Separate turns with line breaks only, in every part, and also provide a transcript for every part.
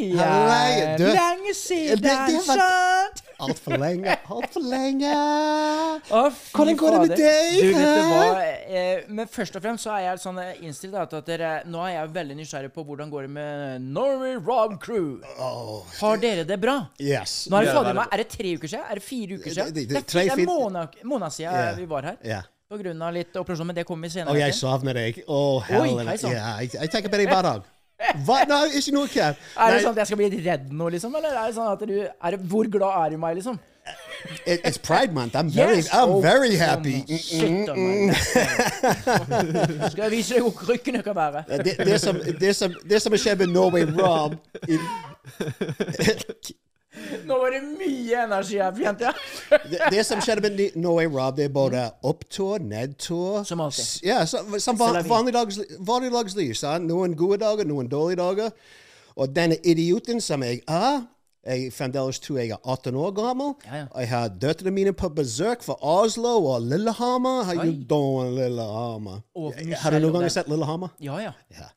Hei!
Hei, du.
Lenge siden,
Det- det var-
sant?
Altfor lenge, altfor lenge.
Å,
Hvordan går det med deg,
Du, vet du hva? Eh, men først og fremst så er jeg sånn eh, innstilt at dere, nå er jeg veldig nysgjerrig på hvordan går det med Norway Rob Crew.
Oh,
Har dere det bra?
yes.
Nå er det fader er det tre uker siden? Er det fire uker siden?
Det- det-
Det er, er
fire-
måned, måned siden
yeah.
vi var her.
Yeah.
På grunn av litt operasjon, men det kommer vi senere
Og jeg
til.
savner deg. Å, helvete. jeg, jeg tenker på deg hver dag. Hva? Nei, ikke noe kødd.
Er det
Nei,
sånn at jeg skal bli litt redd nå, liksom? Eller er det sånn at du er, Hvor glad er du i meg, liksom?
it- it's Pride Month. I'm very,
Yes!
I'm
Oh,
very
oh,
happy.
Shit, oh my Skal jeg vise deg hvor krykken kan være?
Det, det, som, det, som, det som har skjedd med Norway Rob i,
Nå var det mye energi her, jente.
det, det som skjedde med Norway Rob, det er både opptur, nedtur
Som alltid.
Ja, så, som van, vanlig, dags, vanlig dagsliv. Noen gode dager, noen dårlige dager. Og denne idioten som jeg er Jeg fremdeles tror jeg er 18 år gammel.
Ja, ja.
Jeg har døtrene mine på besøk fra Oslo og Lillehammer. How you
Oi.
doing, Lillehammer? Har du noen gang sett Lillehammer?
Ja, ja.
Ja.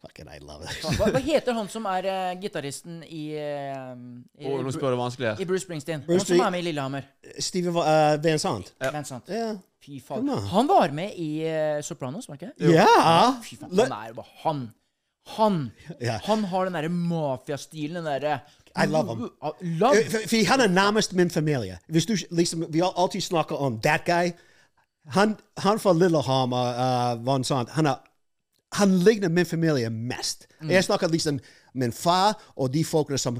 Fucking I love it.
Hva, hva heter han som er uh, gitaristen i, uh, i,
oh, nå spør du vanskelig
i Bruce Springsteen?
Bruce
han som er med i Lillehammer.
Steven uh, Van Sant.
Men sant.
Yeah.
Fy faen. Han var med i uh, Sopranos, var ikke det?
Ja!
Fy faen, han er jo bare Han. Han.
Yeah.
Han har den derre mafiastilen, den derre
I love him.
Uh, Love.
For, han er nærmest min familie. Hvis du liksom, Vi har alltid snakker om that guy. Han, han fra Lillehammer, uh, Van Sant, han, er, han ligner min familie mest.
Mm.
Jeg snakker liksom min far og de folkene som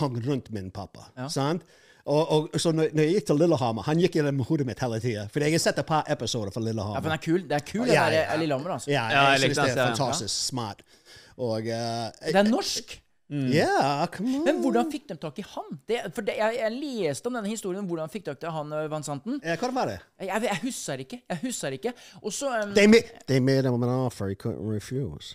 hang rundt min pappa. sant? Og, og, så når, når jeg gikk til Lillehammer, han gikk gjennom hodet mitt hele tida. For jeg har sett et par episoder fra Lillehammer.
Ja, for den er kul. Det er kul, den
Ja,
der
ja, ja.
Lillehammer, altså.
Ja,
Ja, jeg
jeg synes det er fantastisk smart. Og uh,
Det er norsk.
Ja, come on.
Men hvordan fikk de tak i han? Det, for det, jeg, jeg leste om denne historien, om hvordan fikk de tak i han Van Santen.
Ja, Hva var det?
Jeg, jeg, husker ikke. Jeg husker ikke. Og så um,
They made, they made him an offer he couldn't refuse.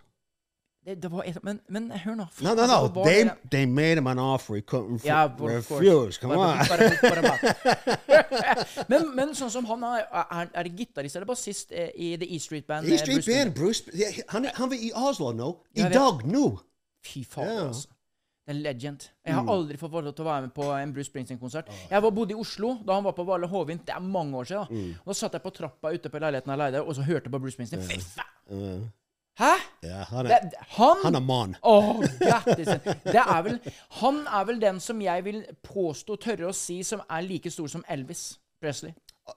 det, det var men, men hør nå.
No, no, no.
var
They,
det-
they made him an offer he couldn't
Ja,
refuse. Come on.
bare- bare- bare- men, men sånn som han er, er, er gitarist eller bassist eh, i The E Street Band?
E
eh,
Street
Bruce
Band, Bruce. Ja, han, han var i Oslo nå. I dag, nå.
Fy faen,
Ja.
altså. Det er en legend. Jeg
Mm.
har aldri fått lov til å være med på en Bruce Springsteen-konsert. Jeg var bodde i Oslo da han var på Valle Hovin. Det er mange år siden.
Mm.
Da satt jeg på trappa ute på leiligheten jeg leide, og så hørte på Bruce Springsteen. Fy faen! Hæ?
ja, han
Det,
er,
han
han er mann.
Oh. Det vel Han er vel den som jeg vil påstå, tørre å si, som er like stor som Elvis Presley.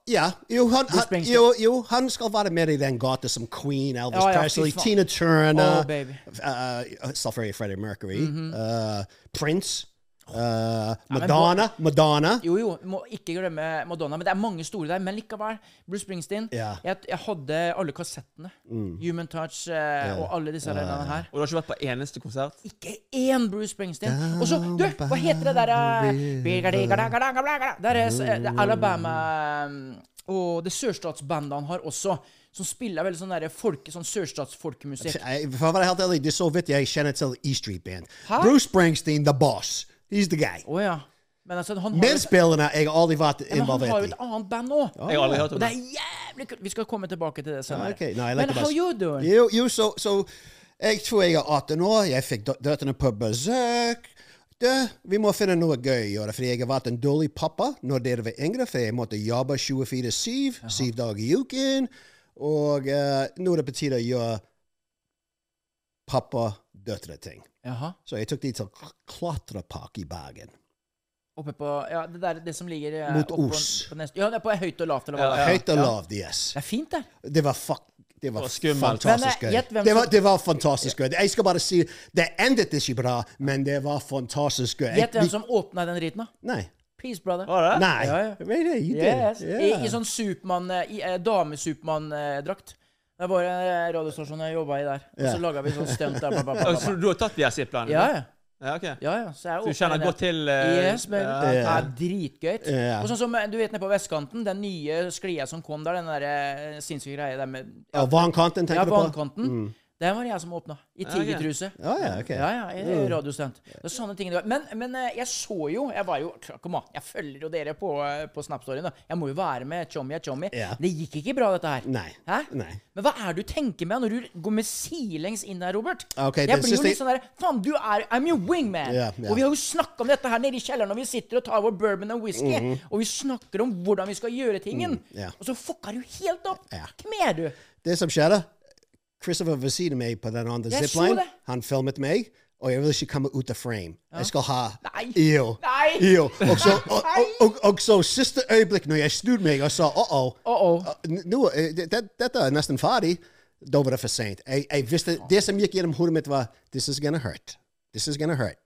Ja, jo han, han, jo, jo, han skal være med i den gata som Queen, Elvis
Ja, ja,
Presley. Tina Turner,
Åh, baby.
uh, selvfølgelig Freddie Mercury,
Mhm.
uh, Prince, uh, Madonna, Madonna.
Jo, jo, må ikke glemme Madonna. Men det er mange store der. Men likevel, Bruce Springsteen
Yeah.
jeg, jeg hadde alle kassettene. Human Touch eh, og alle disse yeah. her.
Og du har ikke vært på eneste konsert?
Ikke én Bruce Springsteen. Og så, du, hva heter det derre er eh, er Alabama um, Og det sørstatsbandet han har også, som spiller veldig sånn folke, sånn sørstatsfolkemusikk.
For å være helt ærlig, det er så vidt jeg kjenner til E Street Band. Bruce Springsteen, the boss. He's the guy.
Oh, ja. Men altså, han har,
Medspillerne jeg har aldri vært
ja, men han har jo et annet band òg.
Jeg har aldri hørt om
det
det.
er jævlig kult. Vi skal komme tilbake til det senere.
Okay. No, like
Men how you doing?
Jo, jo så, so, jeg tror jeg er 18 år. Jeg fikk dø- døtrene på besøk. Du, vi må finne noe gøy å gjøre, fordi jeg har vært en dårlig pappa når dere var yngre, for jeg måtte jobbe 24-7, syv dager i uken, og uh, nå det på tide å gjøre pappa-døtre-ting.
Jaha.
Så jeg tok til k- klatrepark i Bergen.
Oppe på Ja, det der det som ligger eh,
Mot
oppå-
Os.
På nest, ja, det er på høyt og lavt, eller hva det er.
Høyt og lavt, yes.
Det er fint der.
Det var fuck det var
var skummelt.
fantastisk
Men,
gøy.
eh, gjett hvem
Det var,
som-
det var fantastisk gøy. Jeg skal bare si Det endet ikke bra, men det var fantastisk gøy.
Gjett hvem som åpna den driten, da.
Nei.
Peace, brother.
Var det?
Nei.
Ja, ja.
Really? You
Yes.
did?
I,
Yeah.
I sånn Supermann eh, i, eh, Dame-Supermann-drakt. Det var en radiostasjon jeg jobba i der. Og så
Ja.
laga vi sånn stunt der. Bla, bla, bla, bla,
Så du har tatt de her?
Ja, ja.
ja. ok.
ja, ja. Så jeg
du kjenner godt til eh,
Yes, men
ja.
Det er dritgøy. Og sånn som eh, du vet nede på vestkanten, den nye sklia som kom der, den der eh, sinnssyke greia der med
Ja, vannkanten, tenker du på?
vannkanten. Det var det jeg som åpna. I tigertruse.
Ja, ja, ok.
Ja, ja, i radiostunt. Det er sånne ting. Men, men eh, jeg så jo Jeg var jo Kom an, jeg følger jo dere på, eh, på Snap-storyen. da. Jeg må jo være med Chommy er Chommy.
Ja.
Det gikk ikke bra, dette her.
Nei.
Hæ?
Nei.
Men hva er det du tenker med når du går med sidelengs inn der, Robert?
Ok,
jeg blir jo litt sånn der Faen, du er I'm your wingman!
Ja, ja.
Og vi har jo snakka om dette her nede i kjelleren når vi sitter og tar vår bourbon og whisky. Og vi snakker om hvordan vi skal gjøre tingen.
Mm, ja.
Og så fucker du helt opp!
Ja.
Hvem er du?
Det som skjedde Christopher ved siden av meg på den andre
Jeg så
zipline.
det.
Han filmet meg, og jeg vil ikke komme ut av frame. Jeg skal ha
Nei.
Ew.
Nei.
Ew. Og så, og, og, og, og så siste øyeblikk når jeg snudde meg og sa uh-oh,
Uh-oh.
uh, nå, eh, det, det, dette er nesten ferdig, da var det for sent. Jeg, jeg visste, det som gikk gjennom hodet mitt var This is gonna hurt. This is gonna hurt.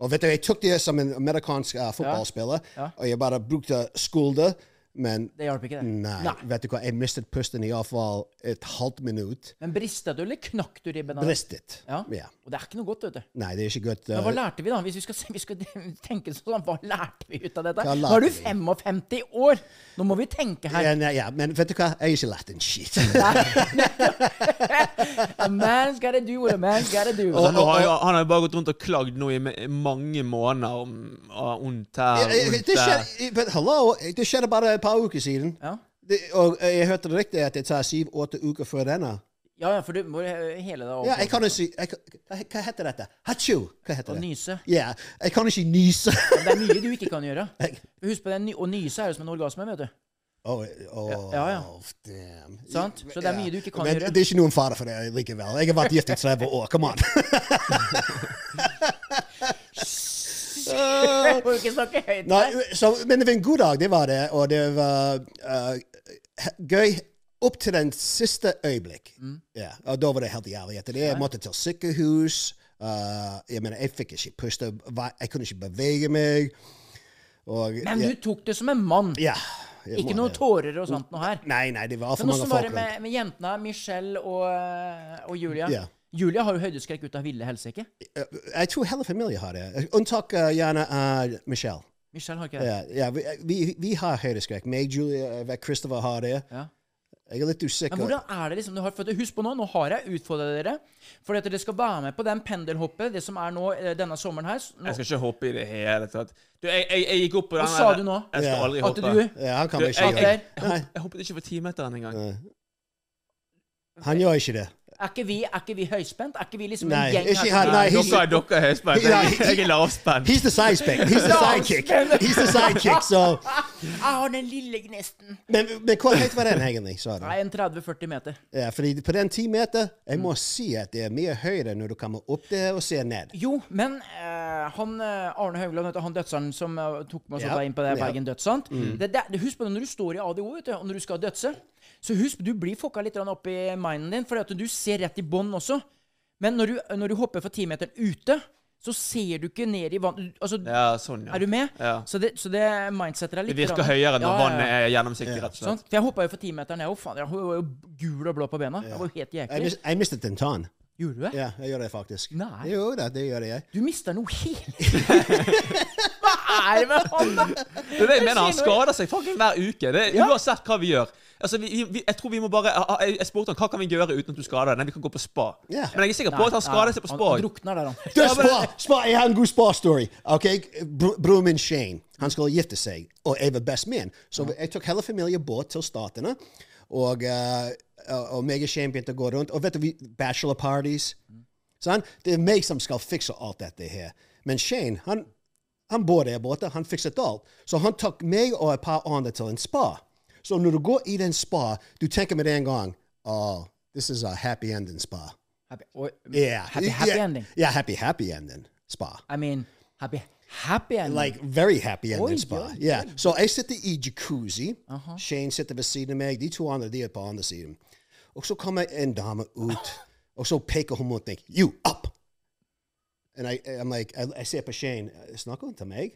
Og vet du, jeg tok det som en amerikansk uh, fotballspiller,
Ja.
og jeg bare brukte skulder, men
Det hjalp ikke, det.
Nei, vet du hva, jeg mistet pusten i hvert fall et halvt minutt.
Men brista du, eller knakk du ribben? av det?
Bristet.
Ja.
Ja.
Og det er ikke noe godt, vet du.
Nei, det er ikke godt.
Men hva
uh,
lærte vi, da? Hvis vi skal, vi skal tenke sånn, hva lærte vi ut av dette? Nå er du
lærte vi?
55 år! Nå må vi tenke her.
ja, nei, ja, men vet du hva, jeg har ikke lært en shit.
A man's gotta do what a man's gotta do.
Altså, nå har jo, han har jo bare gått rundt og klagd nå i mange måneder om ah, ondt her, vondt
det,
der.
skjedde, but, hello, det skjedde bare et par uker siden.
Ja.
Det, og jeg hørte det riktig at det tar syv-åtte uker før denne.
ja, ja, for du må hele deg over.
Ja, jeg kan ikke jeg, kan- hva, heter dette? Hatsju! Hva heter det?
nyse.
Ja, jeg kan ikke nyse.
Men det er mye du ikke kan gjøre. Husk på det, Å nyse er jo som en orgasme, vet du.
Oh, oh,
Ja, ja.
damn.
Sant? Så det er mye du ikke kan
Men
gjøre.
Det er ikke noen fare for det likevel. Jeg har vært gift i 30 år. Come on.
Må ikke snakke høyt.
Nei, så, men det var en god dag, det var det. Og det var uh, gøy opp til den siste øyeblikk.
Mm.
Ja, og da var det helt jævlig. Etter det jeg måtte til sykehus. Uh, jeg mener, jeg fikk ikke puste. Jeg kunne ikke bevege meg. Og,
Men
ja,
tok det som en mann.
ja,
Ikke
noen
noe tårer og sånt noe her.
Nei, nei, det var for
Men
mange folk.
Men åssen var det med, med jentene? Michelle og, eh, og Julia?
Ja.
Julia har jo høydeskrekk ut av ville helsike.
Uh, Jeg tror hele familien har det. Unntak uh, gjerne uh, Michelle.
Michelle har ikke det.
Ja, ja, vi, vi, vi har høydeskrekk. Meg, Julia, Christopher har det.
Ja.
Jeg er litt usikker.
Men hvordan er det liksom du har, for Husk på nå, nå har jeg utfordra dere. For at dere skal være med på den pendelhoppet, det som er nå eh, denne sommeren her. Nå,
Jeg skal ikke hoppe i det hele tatt. Du, jeg, jeg, jeg gikk opp på den
Hva sa du nå?
Jeg skal
Ja.
aldri
at du
Ja, han kan
Du,
ikke
jeg, jeg,
det.
jeg, hopp- jeg hoppet ikke for timeteren engang.
Han gjør ikke det.
Er ikke vi, er ikke vi høyspent? Er ikke vi liksom
Nei,
en gjeng
ikke
her
nei,
Dere
he's-
er dere er høyspent.
Ja,
Jeg, er lavspent.
He's the sidekick. He's the sidekick. He's the sidekick, så
Jeg har den lille gnesten.
Men, men hvor høyt var den egentlig, sa du?
Nei, en 30-40 meter.
Ja, fordi på den 10 meter, jeg må si at det er mye høyere når du kommer opp der og ser ned.
Jo, men uh, han eh, Arne Haugland, han dødseren som uh, tok med oss
Ja.
inn på det
Ja.
Bergen dødsant det, det, Husk på det når du står i ADO, vet du, og når du skal dødse. Så husk, du blir fucka litt opp i minden din, for du ser rett i bånn også. Men når du, når du hopper for timeteren ute, så ser du ikke ned i vann... Altså,
Ja, sånn, ja.
Er du med?
Ja.
Så, det, så det mindsetter deg
Det virker
rann.
høyere når vannet er gjennomsiktig, rett og slett.
Sånn? For jeg hoppa jo for timeteren, jeg òg. Faen, jeg var jo gul og blå på bena. Jeg var jo helt jæklig.
jeg mistet en tann.
Gjorde du det?
Ja, jeg gjør det faktisk.
Nei.
Jo da, det gjør jeg.
Du mister noe helt Hva er det med han, da?
Det er det jeg mener, Han skader seg fucking hver uke. Det er
Ja.
Uansett hva vi gjør. Altså, vi, vi, jeg tror vi må bare Jeg, jeg spurte han hva kan vi gjøre uten at du skader deg. Nei, vi kan gå på spa.
Yeah.
Men jeg er sikker på at han skader seg på spa.
han drukner der, han.
Det er spa, spa, jeg har en god spa-story. Ok, Broren min Shane han skulle gifte seg, og jeg var best man. Så jeg tok hele familien båt til Statene. Og, eh, og og Shane begynte å gå rundt. Og vet du, bachelor parties. Sånn? Det er meg som skal fikse alt dette her. Men Shane, han, han bor der borte. Han fikset alt. Så han tok meg og et par andre til en spa. Så når du går i den spa, du tenker med en gang Oh, this is a happy ending spa.
Happy, or,
Yeah.
happy, happy
yeah.
ending.
Yeah, happy, happy ending spa.
I mean, happy, happy ending.
Like very happy ending
Oi,
spa.
oi,
yeah. So jeg sitter i jacuzzi.
Uh-huh.
Shane sitter ved siden av meg. De to andre de er på andre siden. Og så kommer en dame ut, og så mot meg. You, up! And I, I'm like, I, I ser på Shane. Snakker hun til meg?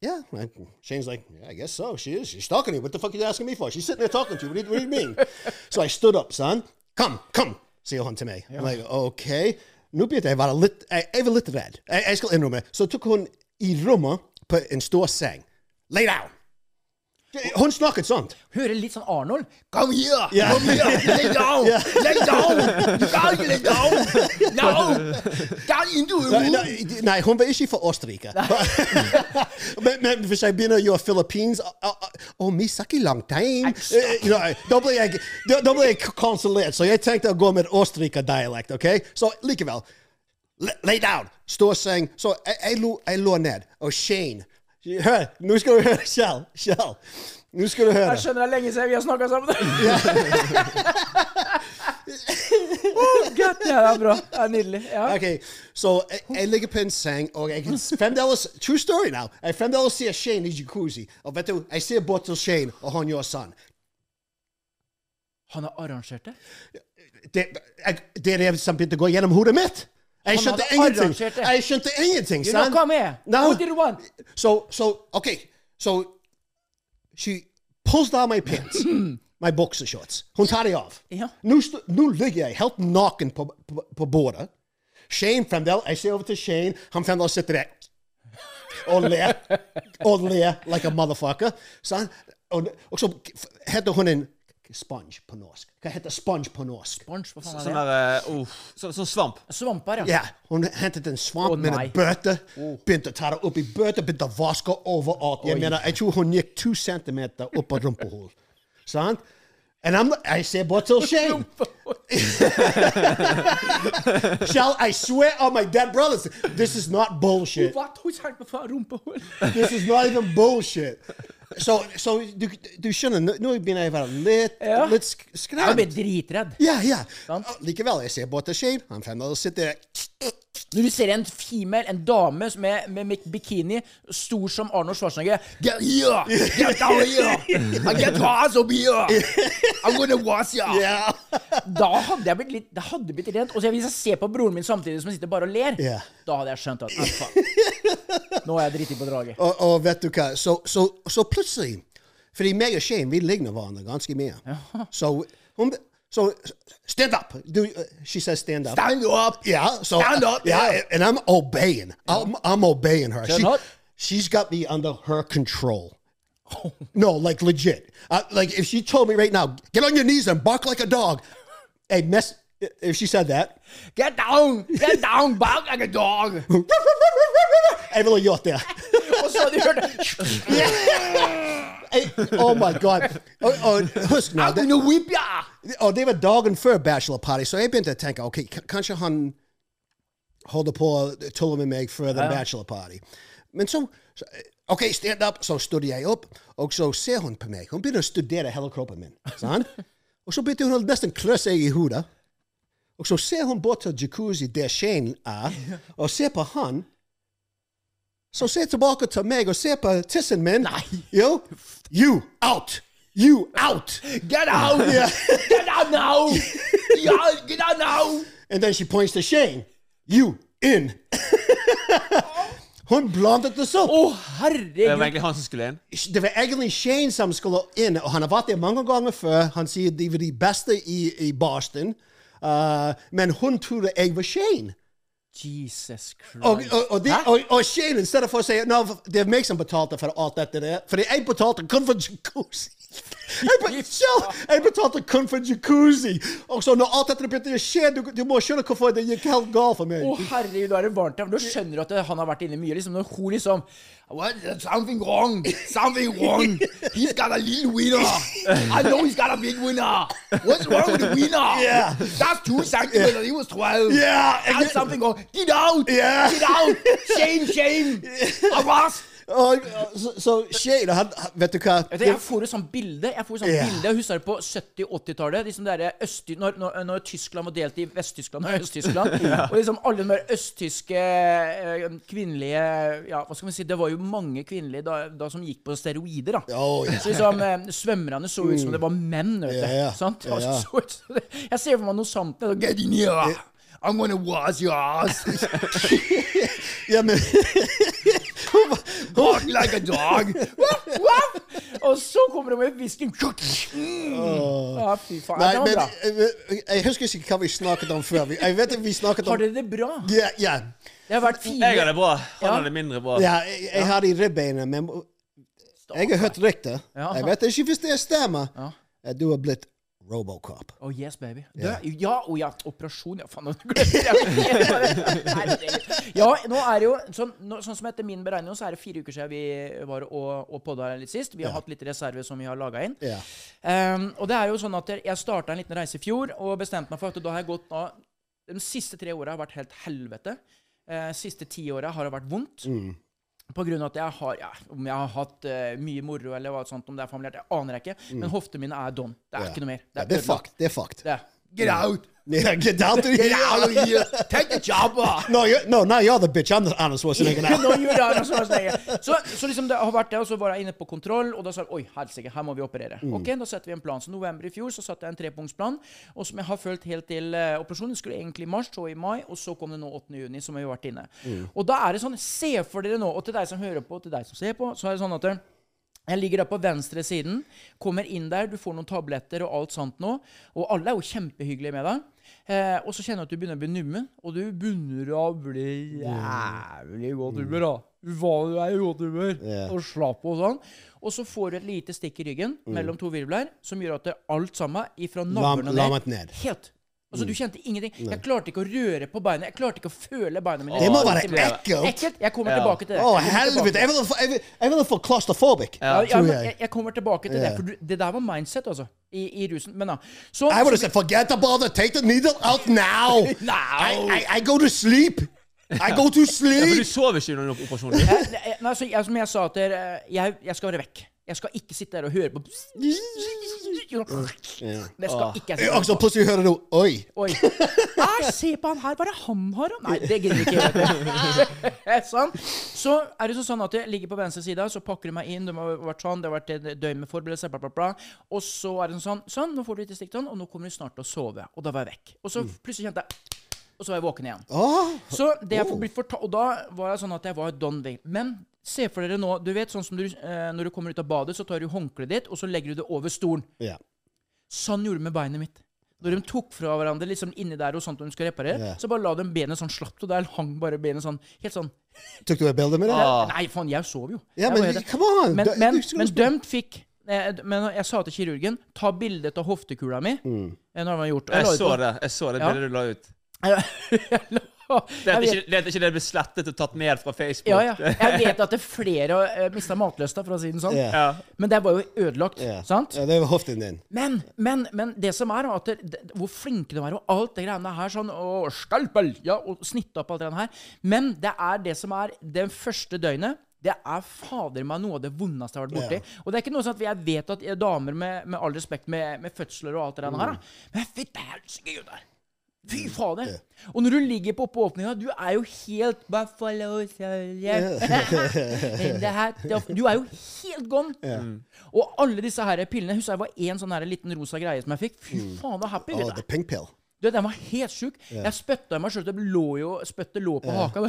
Yeah. And Shane's like, yeah, I guess so. She is. She's talking to you. What the fuck are you asking me for? She's sitting there talking to you. What do you, what do you mean? so I stood up, son. Come, come, sier hun til meg. I'm like, OK. Nå begynte jeg å være litt Jeg, jeg var litt redd. Jeg, jeg skal innrømme. Så tok hun i rommet på en stor seng. Lay down. Hun snakket sånn.
Hører litt sånn Arnold. Come here!
Yeah.
Come here! Lay down! Lay down! You can't lay down! No! Down into a room!
nei, nei, hun var ikke fra Østerrike. men, men hvis jeg begynner å gjøre Philippines Å, vi snakker lang time. Eh, you know, Da blir jeg, da, da blir jeg konsulert, så jeg tenkte å gå med Østerrike-dialekt. ok? Så likevel Lay down! Stå og seng. Så jeg, jeg, lå, jeg lå ned. Og Shane Hør, nå skal du høre, Kjell. Kjell. Nå skal du høre.
Jeg skjønner det er lenge siden vi har snakka sammen. oh, God, ja, det er bra. Det er nydelig. Ja.
Ok, så jeg, jeg ligger på en seng, og jeg kan fremdeles True story now. Jeg fremdeles ser Shane i jacuzzi. Og vet du, jeg ser bort til Shane, og han gjør sånn.
Han har arrangert det?
Det, jeg, det er det som begynte å gå gjennom hodet mitt. Jeg skjønte ingenting. Jeg skjønte ingenting,
You know,
sant?
come here.
No.
What did you want?
So, so, okay, so she pulls down my pants, my boxer shorts. Hun tar det av.
Ja.
Nå, nå ligger jeg helt naken på, på, på bordet. Shane fremdeles Jeg ser over til Shane. Han fremdeles sitter der og ler. Og ler like a motherfucker. Sant? Og, og så heter hun en sponge på norsk. Hva heter sponge på norsk?
Sponge, hva faen er
Sånn
det?
der uh, så, så sånn svamp.
Svamper, ja.
Yeah. hun hentet en svamp
oh,
med en bøtte. Begynte å ta det opp i bøtte, begynte å vaske overalt. Jeg mener, jeg tror hun gikk to centimeter opp av rumpehull. Sant? And I'm, jeg ser bort til shame. Shall I swear on my dead brothers, this is not bullshit.
Hun tenkte på faen.
This is not even bullshit. Så så du, du skjønner, nå- begynner jeg å være litt,
Ja.
litt skremt.
Jeg blir dritredd.
Ja, ja. Likevel, jeg ser bort til Shane. Han fremdeles sitter der.
Når du ser en female, en dame som er med mik- bikini, stor som Arnold Schwarzenegger Get here! Get down here! I get hard up here! I'm gonna wash you!
Yeah.
Da hadde jeg blitt litt Det hadde blitt rent. Og hvis jeg ser på broren min samtidig som han sitter bare og ler,
yeah.
da hadde jeg skjønt at ah, faen. Nå er jeg driti på draget.
Og, og vet du hva, så, så, så plutselig Fordi meg og Shane vi ligner hverandre ganske mye. Så hun So stand up. Do uh, she says stand up?
Stand up!
Yeah. So
Stand up,
Yeah,
yeah.
and I'm obeying. I'm, I'm obeying her.
Stand
She-
up.
she's got me under her control. No, like legit. Uh, like if she told me right now, get on your knees and bark like a dog. Hey, mess. If she said that,
Get down! Get down! Bark like a dog!
gjort det.
Og så
oh my god. Og, og husk nå, det, og det var dagen før bachelor party, så jeg begynte å tenke ok, kanskje han holder på å tulle med meg før den bachelor party. Men så så, OK, stand up. Så stod jeg opp, og så ser hun på meg. Hun begynner å studere hele kroppen min. sant? Og så begynte hun å nesten klø seg i hodet. Og så ser hun bort til jacuzzi der Shane er, og ser på han. Så se tilbake til meg og se på tissen min.
Nei.
Jo. You out. You out.
Get out!
Yeah.
Get out now! Yeah, get out now!
And then she points to Shane. You in. Hun blandet det opp.
Å,
Det var egentlig han som skulle inn.
Det var egentlig Shane som skulle inn, og han har vært der mange ganger før. Han sier de var de beste i, i Boston. Uh, men hun trodde jeg var Shane.
Jesus Christ.
Og, og, og, de, og, Shane, i stedet for å si no, det er meg som betalte for alt dette der, fordi jeg betalte kun for jacuzzi. Jeg, jeg betalte kun for jacuzzi. Og så når alt dette begynte å skje, du, du må skjønne hvorfor det gikk helt galt for meg.
Å, herregud, da er det varmt her. Nå skjønner du at han har vært inne mye. Liksom, når hun liksom What? Something wrong. Something wrong. He's got a little winner. I know he's got a big winner. What's wrong with the winner?
Yeah.
That's two centimeters. He was 12.
Yeah.
That's something wrong. Get out.
Yeah.
Get out. Shame, shame. Arrest.
Og, så, så Shane, han, vet du hva?
Vet du, jeg får et sånt bilde Jeg får et sånt
yeah.
bilde, jeg husker det på 70-80-tallet. Liksom når, når, når Tyskland var delt i Vest-Tyskland og Øst-Tyskland. Og liksom alle de der østtyske eh, kvinnelige Ja, hva skal man si Det var jo mange kvinnelige da, da som gikk på steroider. da
oh, yeah.
Så liksom eh, Svømmerne så ut som det var menn. Vet du.
Yeah, ja.
Sant?
Ja,
Altså,
ja.
så ut det- jeg ser for meg noe sant. der, Get in here! I'm gonna wash your ass!
Ja, men
Bark like a dog! Waf, waf. Og så kommer det med whisky. Mm. Ja, fy faen.
Nei, men
bra.
eh, jeg husker ikke hva vi snakket om før. Jeg vet at vi snakket om
Har dere det bra?
Ja, ja.
Det har vært fire
Jeg har det bra. Han har det mindre bra.
ja jeg, jeg har de ribbeina, men Jeg har hørt rykter. Jeg vet ikke hvis det stemmer.
Ja.
Du har blitt Robocop.
Oh yes, baby.
Ja.
Du, ja, oh, ja, operasjon Ja, faen, nå glemte jeg Ja, nå er det jo sånn, nå, sånn som etter min beregning, så er det fire uker siden vi var og, og podda litt sist. Vi har hatt litt reserve som vi har laga inn.
Ja.
Um, og det er jo sånn at jeg starta en liten reise i fjor og bestemte meg for at da har jeg gått nå De siste tre åra har vært helt helvete. Uh, siste ti åra har det vært vondt.
Mm.
På grunn av at jeg har ja, Om jeg har hatt uh, mye moro eller hva sånt, om det er familiært, jeg aner jeg ikke. Men hoftene mine er done. Det er
Mm. Ja.
ikke noe mer.
Det er
ødelagt.
fucked. Det er fucked.
Det er. Get out!
Yeah, get out of
Get out of
here.
here! Take the job!
No, you're, no, now you're the bitch. I'm the Arnold Schwarzenegger now.
Nå you're jeg det så. Så, så liksom det har vært det, og så var jeg inne på kontroll, og da sa jeg oi, helsike, her må vi operere.
Mm.
Ok, da setter vi en plan. Så november i fjor så satte jeg en trepunktsplan, og som jeg har fulgt helt til uh, operasjonen. Skulle egentlig i mars, så i mai, og så kom det nå 8. juni, som vi har vært inne.
Mm.
Og da er det sånn, se for dere nå, og til deg som hører på, og til deg som ser på, så er det sånn at jeg ligger da på venstre siden, kommer inn der, du får noen tabletter og alt sånt nå, og alle er jo kjempehyggelige med deg. Eh, og så kjenner du at du begynner å bli nummen, og du begynner å bli jævlig godt humør, da. Du er i godt humør,
yeah.
og slapp og sånn. Og så får du et lite stikk i ryggen mellom to virvler, som gjør at det alt sammen ifra
Lam,
navlen og
lammet ned.
Helt. Altså, du kjente ingenting. Jeg klarte ikke å røre på beina. Jeg klarte ikke å føle beina mine.
Det må være ekkelt.
Ekkelt. Jeg kommer
Ja.
tilbake til det.
Å, helvete! Jeg vil, få- jeg jeg få claustrophobic.
Ja, ja, men
jeg.
kommer tilbake til det. For du, det der var mindset, altså. I, i rusen. Men da. Så,
I would have said, forget about it. Take the needle out now.
Now.
I, I, I go to sleep. I go to
Ja, for du sover ikke under operasjonen?
Eh, eh, nei, altså, jeg, som jeg sa til dere, jeg, jeg skal være vekk. Jeg skal ikke sitte der og høre på Det skal ikke jeg sitte på.
plutselig hører du Oi.
Oi. Æsj, se på han her. Hva er det han har? Nei, det gidder ikke. sånn. Så er det så sånn at jeg ligger på venstre side, så pakker de meg inn. Det har vært sånn, det har vært et døgn med forberedelser, bla, bla, bla. Og så er det sånn Sånn, nå får du litt stikk, og nå kommer du snart til å sove. Og da var jeg vekk. Og så plutselig kjente jeg Og så var jeg våken igjen.
Ah,
Så det jeg får blitt fortalt Og da var jeg sånn at jeg var Don Wayne. Men se for dere nå Du vet sånn som du, eh, når du kommer ut av badet, så tar du håndkleet ditt, og så legger du det over stolen.
Ja.
Sånn gjorde de med beinet mitt. Når de tok fra hverandre liksom inni der og sånt, og de skulle reparere,
Ja.
så bare la de benet sånn slapt, og der hang bare benet sånn helt sånn
Tok du et bilde med det?
Ah.
Nei, faen, jeg sov jo.
Ja,
Jeg
men
helt-
come on.
men,
Du-
men,
skulle
men dømt fikk eh, Men jeg sa til kirurgen ta bilde av hoftekula mi.
Mm.
eh, Når var gjort. og jeg la ut
så
på-
det. Jeg så det
Ja.
bildet du la ut.
Jeg la-
Det er ikke det, ikke det ble slettet og tatt ned fra Facebook.
Ja, ja. Jeg vet at det er flere har mista matlysta, for å si det sånn.
Ja.
Ja.
Men det var jo ødelagt. Sant?
Ja, det var hoften din.
Men, men, men det som er, at det, det, hvor flinke de er, og alt det greiene her, sånn, og skalpel, ja, og snitte opp alt det her. Men det er det som er det første døgnet. Det er fader meg noe av det vondeste jeg har vært borti.
Ja.
Og det er ikke noe sånn at jeg vet at damer med, med all respekt med, med fødsler og alt det der her, fy Men fytti helsike, gutter! Fy fader! Og når du ligger på oppåpninga, du er jo helt Buffalo Du er jo helt gone. Og alle disse her pillene Husker jeg var en sånn her liten rosa greie som jeg fikk. Fy faen, så happy.
Oh,
vet
the
du. Den var helt sjuk. Jeg spytta i meg sjøl. Det lå jo Spyttet lå på haka.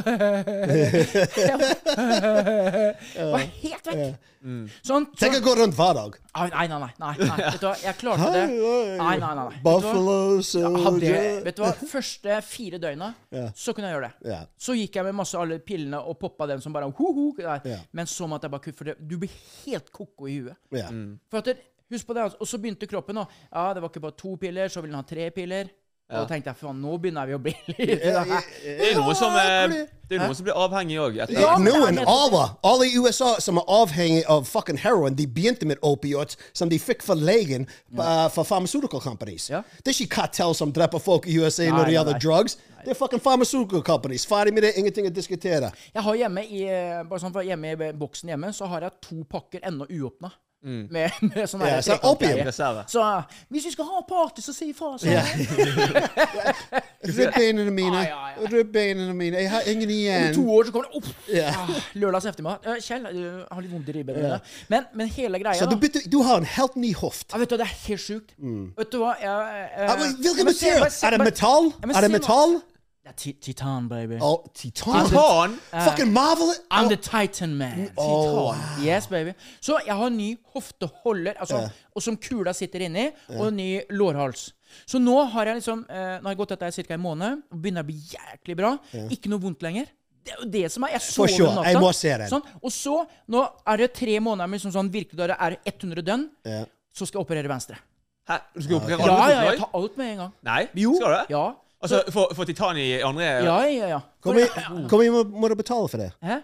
Jeg var helt vekk. Sånn. Så,
Tenk å gå rundt hver dag.
Ah, nei, nei, nei, nei, nei. Vet du hva, jeg klarte det. Nei, nei, nei. nei. Vet du?
Buffalo
Hadde,
soldier.
vet du hva, første fire døgna så kunne jeg gjøre det. Så gikk jeg med masse alle pillene og poppa dem som bare ho, ho, der. Men så måtte jeg bare kutte, for det, du blir helt ko-ko i huet.
Ja.
For at det, Husk på det, altså. Og så begynte kroppen å Ja, det var ikke bare to piller, så ville den ha tre piller. Og da tenkte jeg faen, nå begynner vi å bli litt
Ja,
ja,
Det er noen som, det noe som blir avhengig òg.
Ja,
Ja, Noen, alle, alle i USA som er avhengig av fucking heroin, de begynte med opioids som de fikk fra legen uh, for pharmaceutical companies.
Ja.
Det er ikke kartell som dreper folk i USA
Nei,
når det gjelder
nei.
drugs. Det er fucking pharmaceutical companies. Ferdig med det, ingenting å diskutere.
Jeg har hjemme i eh, bare sånn, hjemme i boksen hjemme, så har jeg to pakker ennå uåpna. Med, med sånn yeah,
så.
Så hvis vi skal ha party, så si ifra. Så.
Ribbenene mine.
Ja, ja,
mine. Jeg har ingen igjen.
Om to år så kommer det opp.
Yeah.
Ah, lørdags ettermiddag. Eh, Kjell, jeg har litt vondt i ribben. Yeah. Men, men hele greia
Så du, bytte, du har en helt ny hoft.
ja, vet du, Det er helt sjukt. Vet du hva jeg, uh,
Ja, men Hvilken
men se-
material?
bare se-
Er det metall? Er det metall?
Titan, baby.
Oh, titan?
Titan?
Fucking Marvel?
I'm the Titan Man.
Oh,
Yes, baby. Så jeg har ny hofteholder, altså, og som kula sitter inni, og ny lårhals. Så nå har jeg liksom uh, Nå har jeg gått etter ca. en måned, og begynner å bli jæklig bra. Ikke noe vondt lenger. Det er jo det som er. Jeg sover
sure.
natta.
Jeg må se den.
Sånn. Og så, nå er det tre måneder med sånn, sånn virkelig da det er 100 dønn, så skal jeg operere venstre.
Hæ? Du skal operere
Ja,
alle
ja,
ja,
jeg tar alt med en gang.
Nei?
Jo.
Skal du det?
Ja.
Altså, for, for titan i andre
Ja, ja, ja.
Hvor
For,
mye, hvor mye må, må du betale for det?
Hæ?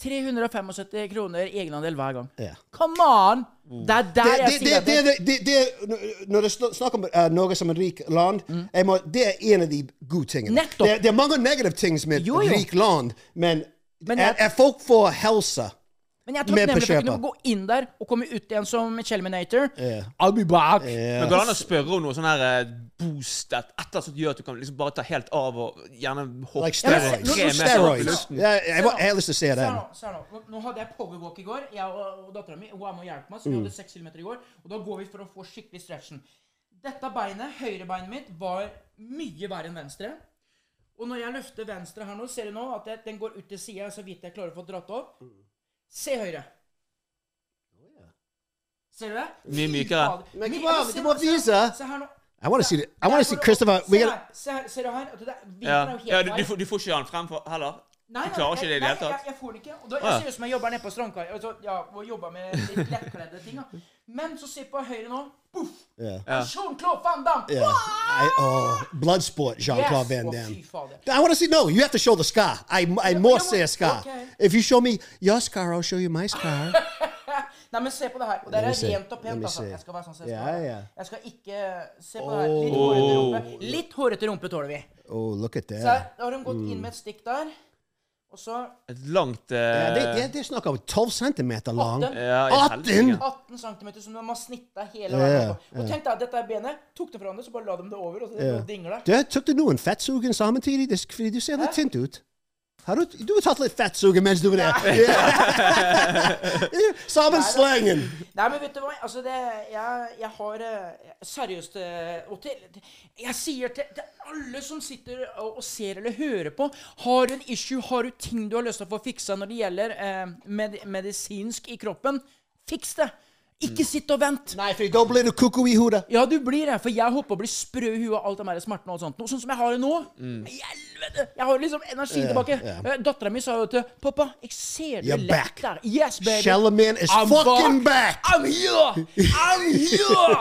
375 kroner egenandel hver gang.
Ja.
Come on! Det er der jeg
det,
sier
det,
at
det, det, det, Når du sn- snakker om uh, Norge som et rikt land, jeg må, det er en av de gode tingene.
Mm. Nettopp.
Det, det er mange negative ting med et
Jo, jo.
rikt land, men,
Men jeg-
er folk får helse
Men jeg er
nemlig at
takknemlig for å kunne gå inn der og komme ut igjen som Chelminator.
Yeah.
I'll be back.
Men går det an å spørre om noe sånn her eh, boost et eller annet som gjør at du kan liksom bare ta helt av og gjerne hoppe
Like
Ja,
steroids.
tre meter opp i
steroids.
luften?
Jeg, jeg har lyst til å se den.
se nå. Nå- Nå hadde jeg powerwalk i går, jeg og, og dattera mi. Hun er med og hjelper meg, så
Mm.
vi hadde seks kilometer i går. Og da går vi for å få skikkelig stretchen. Dette beinet, høyrebeinet mitt, var mye verre enn venstre. Og når jeg løfter venstre her nå, ser du nå at jeg, den går ut til sida så vidt jeg klarer å få dratt opp. Se høyre. Ser du det?
Mye mykere.
Men
hva?
du må vise.
Se her nå.
I want to see. The, I want to see Christopher. We
Se
got,
se her, ser du her? Det der,
Ja,
jo helt
ja du, får, du får ikke han frem for, heller?
Nei,
Du klarer ikke det i det hele tatt?
Jeg, jeg får den ikke. Og da, jeg ser ut som jeg jobber nede på strandkaia Altså, ja, og jobber med litt lettkledde ting. Men så se på høyre nå. Puff!
yeah.
Ja.
Jean-Claude Van Damme!
Yeah. I, oh, Bloodsport, Jean-Claude
Yes!
Van Damme.
fy.
I want to see. No, you have to show the scar. I, I
Yeah,
must
say
see a scar.
okay.
If you show me your scar, I'll show you my scar.
Nei, men se på det her. Og det er rent og pent. Altså. Jeg skal være sånn som jeg skal.
Yeah, yeah.
Jeg skal ikke Se på det her. Litt hårete rumpe. Litt hårete rumpe tåler vi.
Oh, look at
Så
that.
her har hun gått inn med et stikk der. Og så
Et langt eh,
Ja, det, det, det er snakk om 12 centimeter lang.
18.
ja, i
18?
helsike.
18 cm som de har snitta hele
Ja,
veien
ja.
Og tenk deg, dette er benet. Tok det fra hverandre, så bare la de det over, og så
Ja.
det dingler.
Du, tok du noen fettsugen samtidig? Det- Fordi du ser litt tynt ut. Har du, du har tatt litt fettsugen mens du var der. Sammen slengen.
Nei, men vet du hva? Altså, det Jeg, jeg har eh, seriøst Otil. til, til, Jeg sier til, til alle som sitter og, og ser eller hører på Har du en issue, har du ting du har lyst til å få fiksa når det gjelder eh, med, medisinsk i kroppen, fiks det. Ikke sitt og vent.
Nei, for da blir du koko i hodet.
Ja, du blir det, for jeg håper å bli sprø i huet av alt den her smertene og sånt. Noe sånn som jeg har det nå. Helvete! Jeg har liksom energi tilbake. Yeah. Dattera mi sa jo til pappa Jeg ser du lett
back.
der. Yes, baby.
Shellerman is
I'm
fucking back.
I'm here! I'm here!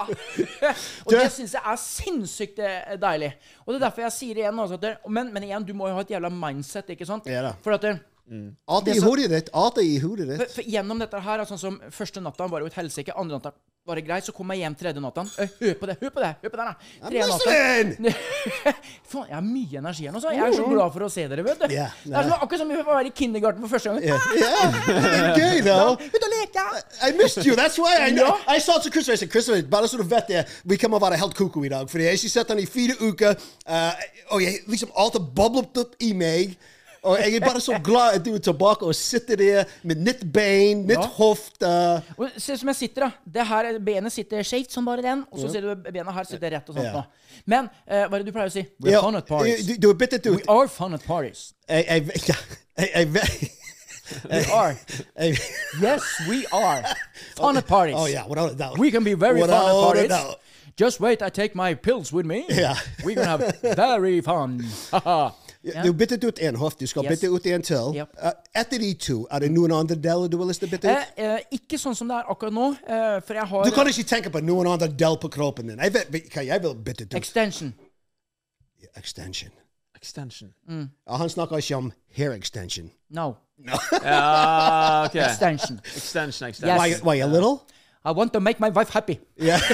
og det syns jeg er sinnssykt eh, deilig. Og det er derfor jeg sier det igjen. Altså, men, men igjen, du må jo ha et jævla mindset, ikke sant?
Yeah.
For at det,
Ate i hodet ditt. Alt i hodet ditt.
for gjennom dette her, sånn som første natta var jo et helsike, andre natta var det greit, så kom jeg hjem tredje natta. Eh, Hør på det, hør på det! hør på det da. Tre natta. Faen, jeg har mye energi her nå, så jeg er så glad for å se dere, vet du.
Yeah,
det er som, akkurat som vi var i kindergarten for første gang.
Yeah, yeah. Det er gøy, da.
Ut og leke!
I missed you. That's why I,
know.
I sa til Christopher, jeg sa, Christopher, bare så du vet det, vi kommer å være helt koko i dag. for jeg har ikke sett han i fire uker, uh, og jeg liksom alt har boblet opp i meg. Og jeg er bare så glad at du er tilbake og sitter der med nytt bein, nytt
Ja.
hofte.
Og se som jeg sitter, da. Det her, benet sitter skjevt som bare den, og så ser du benet her sitter rett og sånt
Ja.
nå. Men uh, hva er det du pleier å si? We're
Ja,
fun at parties.
Du, du byttet
We are fun at parties.
Jeg, jeg, ja, jeg, jeg,
We are. Yes, we are. Fun at parties.
Oh yeah, without a doubt.
We can be very fun at
Without
parties.
doubt.
Just wait, I take my pills with me.
Yeah.
We're gonna have very fun. Ja.
Du byttet ut en hoft, du skal
Yes.
bytte ut en til.
Yep.
Uh, etter de to, er det noen andre deler du har lyst til å bytte ut?
Eh, eh, ikke sånn som det er akkurat nå, eh, for jeg har
Du kan ikke tenke på noen andre del på kroppen din. Jeg, vet, hva jeg vil bytte ut.
extension.
Extension.
Extension.
Ja, han snakker ikke om hair extension.
No.
no. uh, okay.
Extension.
Extension,
Yes.
extension.
Why, why a little?
I want to make my wife happy.
Yeah.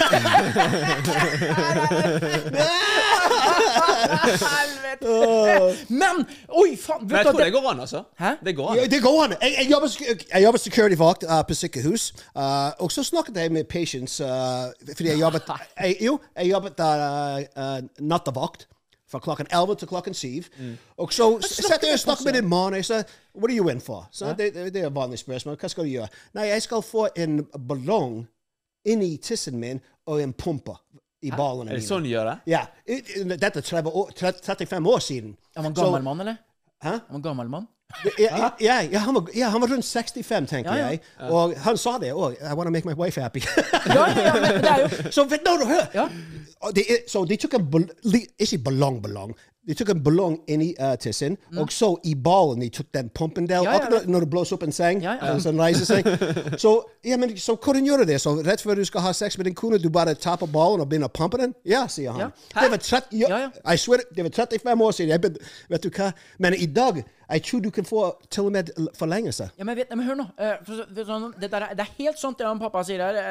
Helvete! Men Oi, faen!
Men jeg tror det går an, altså.
Hæ?
Det går an.
Ja, det går an. Jeg, jeg jobber, jeg jobber security-vakt uh, på sykehus. Uh, og så snakket jeg med patients uh, fordi jeg jobbet jeg, Jo, jeg jobbet uh, uh, nattevakt. Fra klokken 11 til klokken 7. Og så setter jeg og snakker med din mann. Jeg sa 'Hva er du inne for? Så det, det, er et vanlig spørsmål. Hva skal du gjøre? Nei, jeg skal få en ballong inni tissen min og en pumpe i ballene
Er det sånn du gjør det?
Ja. Dette er 35 år siden.
Er man gammel mann, eller?
Hæ?
Er man gammel mann?
Ja, ja, ja, han var, ja, han var rundt 65, tenker
Ja, ja.
jeg. Og han sa det òg. I want to make my wife happy.
Ja, ja, det er jo
så no, no, hør. Så de tok en Ikke ballong-ballong. De tok en ballong inni uh, tissen, og så i ballen de tok den pumpen.
Mm. Ja,
akkurat når det blåser opp en seng.
Ja.
uh, reiser seg. så, ja, men, så hvordan gjør du det? Så rett før du skal ha sex med din kone, du bare tapper ballen og begynner å pumpe den? Ja, sier han. Det var 30, ja,
Ja, ja.
I swear, det var 35 år siden. Jeg, vet du hva? Men i dag, jeg tror du kan få til og med forlengelse.
Ja, men, vet, men hør nå. eh, sånn, det, er- det er helt sant det han pappa sier her, eh,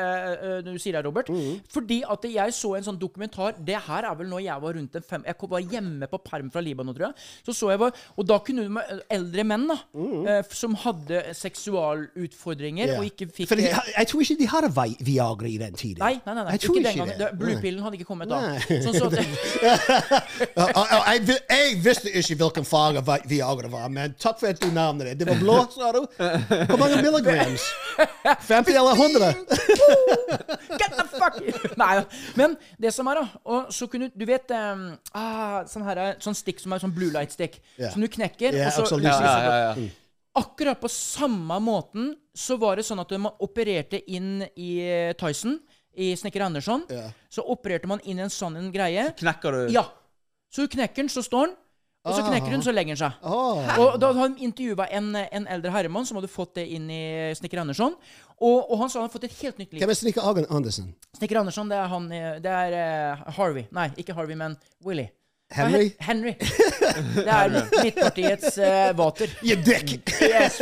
eh, du sier her, Robert.
Mm.
Fordi at jeg så en sånn dokumentar Det her er vel når jeg var rundt en fem Jeg var hjemme på perm fra Libanon, tror jeg. Så så jeg var, Og da kunne du eldre menn da eh, som hadde seksualutfordringer
yeah.
Og ikke fikk
For jeg tror ikke de hadde Vi- Viagra i den tiden.
Nei, nei, nei, nei. Ikke den gangen. Bluepillen hadde ikke kommet da. Sånn så at,
jeg, jeg visste ikke hvilken farge Vi- Viagra var, men takk for at du navnet det. Det var blå, sa du? Hvor mange milligrams? 50 eller 100?
Get the fuck Nei. Men det som er, da og så kunne Du vet um, ah, sånn, her, er- sånn stikk som er sånn blue light-stikk,
yeah.
som du knekker,
yeah,
og så lyser
Ja,
det
ja,
opp.
ja, ja.
Akkurat på samme måten så var det sånn at man opererte inn i eh, Tyson, i Snekker Andersson,
Yeah.
så opererte man inn i en sånn en greie.
Knekker du
Ja. Så du knekker den, så står den. Og så knekker hun, så legger hun seg.
Åh.
Og da han intervjua en, en eldre herremann som hadde fått det inn i Snekker Andersson. Og, og han sa han hadde fått et helt nytt liv.
Hvem er Snekker Andersson?
Snekker Andersson, det er han eh, Det er eh, Harvey. Nei, ikke Harvey, men Willy.
Henry?
Henry. Det er Midtpartiets uh, vater.
You dick!
Yes.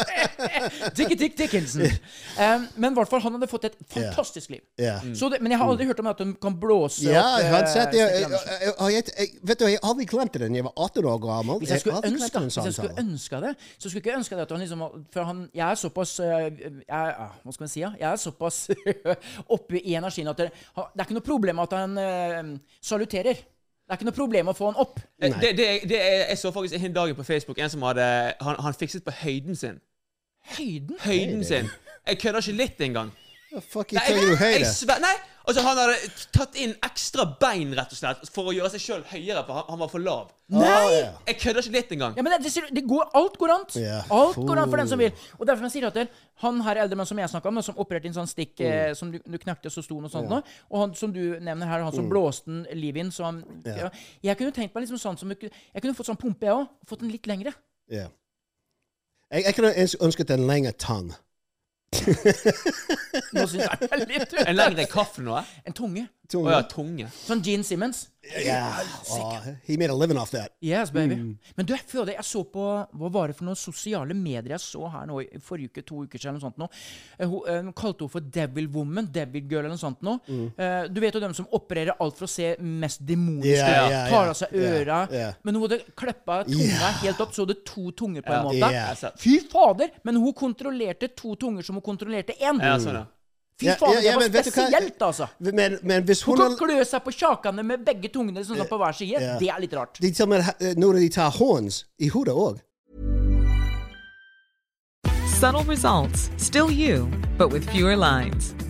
Dickie Dick Dickinson. Um, men i hvert fall, han hadde fått et fantastisk liv.
Ja.
Så det, men jeg har aldri hørt om at hun kan blåse
Ja,
opp
har
eh,
sett Jeg, jeg, jeg, vet du, jeg hadde aldri det den. Jeg var 18 år gammel.
Hvis jeg skulle ønske, hvis jeg skulle ønske det, så skulle jeg ikke ønske det at han liksom For han, jeg er såpass Hva skal man si? Ja? Jeg er såpass oppe i energien at det, det er ikke noe problem at han uh, saluterer. Det er ikke noe problem å få han opp.
Eh, Det, det, det, er- jeg så faktisk en dag på Facebook en som hadde Han, han fikset på høyden sin.
Høyden?
Høyden sin. Jeg kødder ikke litt engang.
The fuck you
Nei,
jeg, you
jeg, jeg nei, altså Han hadde tatt inn ekstra bein rett og slett for å gjøre seg sjøl høyere, for han, han var for lav.
Nei! ja.
Jeg kødder ikke litt engang.
Ja, men det, det, går, Alt går an.
Yeah.
Alt går an for den som vil. Og derfor jeg sier at Han her eldre mann som jeg snakka om, som opererte inn sånn stikk
Mm.
eh, som du, du knakte, så sto den og yeah. nå, og han som du nevner her, han som blåste den livet inn så han,
yeah. Ja.
Jeg kunne tenkt meg liksom sånn som Jeg kunne fått sånn pumpe, jeg òg. Fått den litt lengre.
Ja. Jeg, jeg kunne ønsket en lengre tang.
Nå syns jeg det er litt
En lengre kaffe nå? eh?
En tunge.
Å
Oh,
ja, tunge.
Sånn Gene Simmons.
Yeah. Oh, he made a living off that.
Yes, baby.
Mm.
Men du, jeg det, jeg så på Hva var det for noen sosiale medier jeg så her nå i forrige uke, to uker siden? eller noe sånt nå. Eh, Hun uh, kalte hun for Devil Woman, Devil Girl eller noe sånt nå.
Mm.
Uh, du vet jo dem som opererer alt for å se mest demonisk
Ja,
ut.
ja, ja.
Tar av seg
Ja,
øra.
ja.
Men hun hadde klippa tunga
Ja.
helt opp, så det to tunger på en
Ja.
måte.
Ja.
Fy fader! Men hun kontrollerte to tunger som hun kontrollerte én.
ja, sånn, ja.
Fy
Ja, ja,
det var
spesielt, hva?
altså.
Men, men hvis
Hun
hun
kan klø seg på kjakene med begge tungene sånn som på hver side. Det er litt rart.
De med når de tar horns i hodet òg.
Subtle results, still you, but with fewer lines.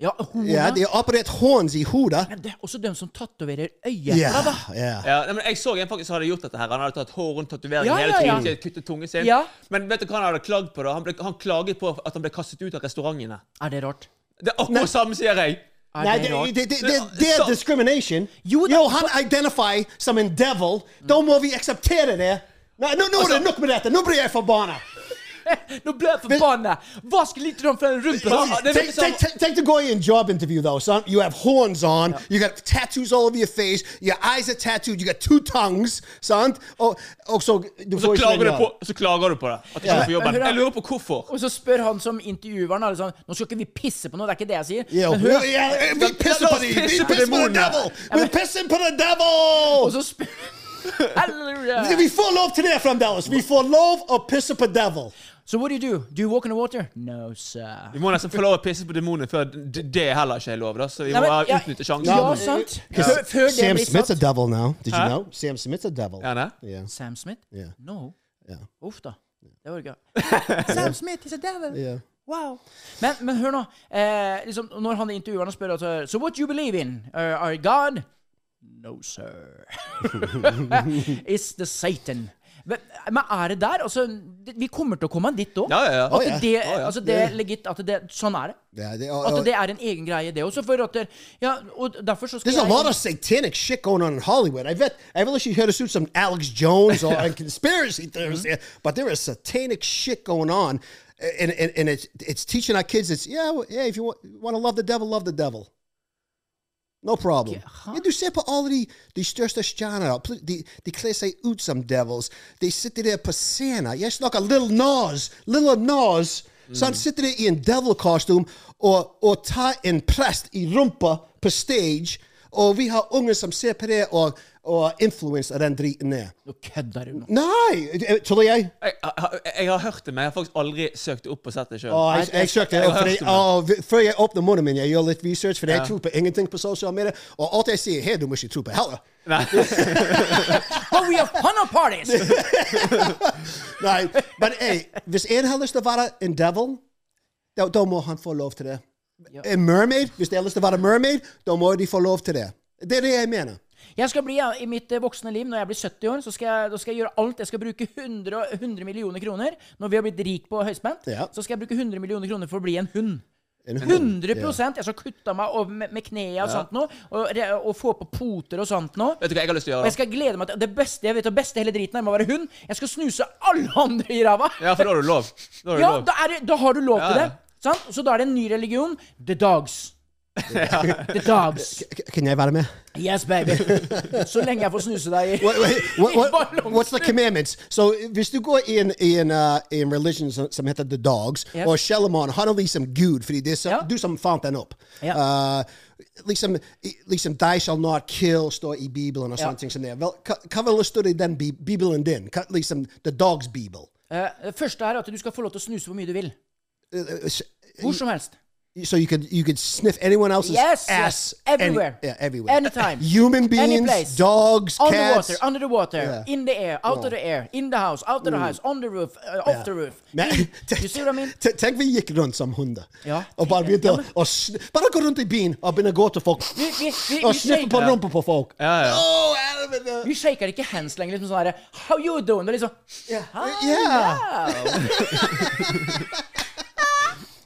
Ja, horna.
Ja, de har operert horns i hodet.
Men det er også dem som tatoverer
Ja,
øyeepler, da.
ja.
Ja, nei, men Jeg så en faktisk som hadde gjort dette. her Han hadde tatt hår rundt tatoveringen
Ja,
hele
ja, ja.
tiden. til Kuttet tungen sin.
Ja.
Men vet du hva han hadde klagd på? da? Han, ble, han klaget på at han ble kastet ut av restaurantene.
Er det rart?
Det er akkurat samme, sier jeg.
Er
Nei,
det
det,
rart?
det, det, det, det er discrimination.
Jo,
Jo,
da-
han identifiserer som en devil. Da må vi akseptere det. Nei, nå, nå er det nok med dette. Nå blir jeg forbanna.
Nå ble jeg forbanna! Vask litt rundt fra rumpa.
det
Take,
å gå
take, take, take the guy in job interview though, son. You have horns on. You got tattoos all over your face. Your eyes are tattooed. You got two tongues, Sant? Og, og så, du
så
får ikke
klager, du på, så klager du på det. At du yeah. får jobben.
Da.
Jeg lurer på hvorfor.
Og så spør han som intervjueren alle sånn Nå skal ikke vi pisse på noe, det er ikke det jeg sier.
Yeah,
Men hør,
yeah, yeah, vi
pisser
på dem!
Vi
pisser
på
the devil. We're pissing på the
Og så spør Halleluja.
Vi får lov til det fremdeles. Vi får lov å pisse på devil.
So what do you do? Do you walk in the water? No, sir.
Vi må nesten få lov å pisse på demonene før det det er heller ikke er lov. da Så vi
Nei,
må
men, ja,
utnytte sjansen.
Ja, sant? Før, før det
Sam
blir
Smith's a
satt.
devil now. Did you
Huh?
know? Sam Smith's a devil.
Er han det?
Yeah.
Sam Smith?
Yeah.
No.
Yeah.
Uff da. Det var gøy. Sam Smith is a devil.
Yeah.
Wow. Men, men hør nå. Eh, liksom, når han og spør altså, So what you believe in? Uh, are God? No, sir. It's the Satan. Men, men er det der? Altså, det, vi kommer til å komme dit òg.
Ja, ja, ja.
At
ja.
det,
ja.
altså, det er legit at det, Sånn er det.
det, det og, og,
At det er en egen greie, det også. For at det, ja, og derfor så skal
There's a
jeg
lot of satanic shit going on in Hollywood. I bet I've ikke høres ut som Alex Jones or conspiracy theories, there, but there is satanic shit going on, and and, and it's it's teaching our kids. It's yeah, yeah. If you want, want to love the devil, love the devil. No problem.
Ja, huh?
Ja, du ser på alle de, de største stjernene. De, de kler seg ut som devils. De sitter der på scenen. Jeg snakker Little Nas. Little Nas. Mm. Så han sitter der i en devil-kostyme og, og tar en prest i rumpa på stage. Og vi har unger som ser på det og, og influenser den driten der.
Nå kødder du nå.
Nei! Tuller jeg?
Jeg, jeg, jeg har hørt det, men jeg har faktisk aldri søkt opp og sett det sjøl.
Jeg, jeg søkte
Jeg
opp, fordi, vi- Før jeg åpner munnen min, jeg gjør litt research, for jeg
Ja.
tror på ingenting på sosiale medier. Og alt jeg sier her, du må ikke tro på heller.
But we have hunter parties!
Nei, men hey, hvis en har lyst til å være en devil, da, da må han få lov til det. En mermaid, hvis de har lyst til å være mermaid, da må de få lov til det. Det er det jeg mener.
Jeg skal bli, ja, I mitt eh, voksne liv, når jeg blir 70 år, så skal jeg, da skal jeg gjøre alt. Jeg skal bruke 100, 100 millioner kroner. Når vi har blitt rik på høyspent,
Ja.
så skal jeg bruke 100 millioner kroner for å bli en hund.
En hund.
100 Jeg skal kutte meg over med, med knærne og sånt nå, og, og få på poter og sånt nå.
Vet du hva jeg har lyst til å
Og jeg skal glede meg til Det beste jeg vet, det beste hele driten her må være hund. Jeg skal snuse alle andre i ræva.
Ja, for da har du lov. Da har du
Ja,
lov.
da, er da har du lov
Ja,
til det. Sant? Så da er det en ny religion. The dogs. The dogs.
Kan jeg være med?
Yes, baby. Så lenge jeg får snuse deg i
What, what, what, what's the commandments? So, hvis du går inn i en, uh, religion som, som heter The Dogs,
yep.
og Shelomon, han er liksom Gud, fordi det er så,
Ja.
du som fant den opp.
Ja.
Uh, liksom, liksom, Thou shall not kill står i Bibelen og
Ja.
sånne ting som det. Vel, hva, hva vil det stå i den Bibelen din? Hva, liksom, The Dogs-bibel?
Uh, Det første er at du skal få lov til å snuse hvor mye du vil. Hvor som helst.
so you could you could sniff anyone else's
Yes,
ass
yes. Everywhere.
Any, yeah, everywhere.
Anytime.
Human beings,
Any place.
dogs,
On the water, under the water,
Yeah.
in the air, out of the air, in the house, out of the house, on the roof, uh, off the roof. You see what I mean?
Tenk vi gikk rundt som hunder.
Ja.
Og bare begynte å Bare gå rundt i byen og begynne å gå til folk.
Vi, vi, vi,
Og sniffe på rumpa på folk.
Ja, ja.
Oh, helvete!
vi shaker ikke hands lenger. Liksom sånn How you doing? Det er liksom Hi,
Yeah.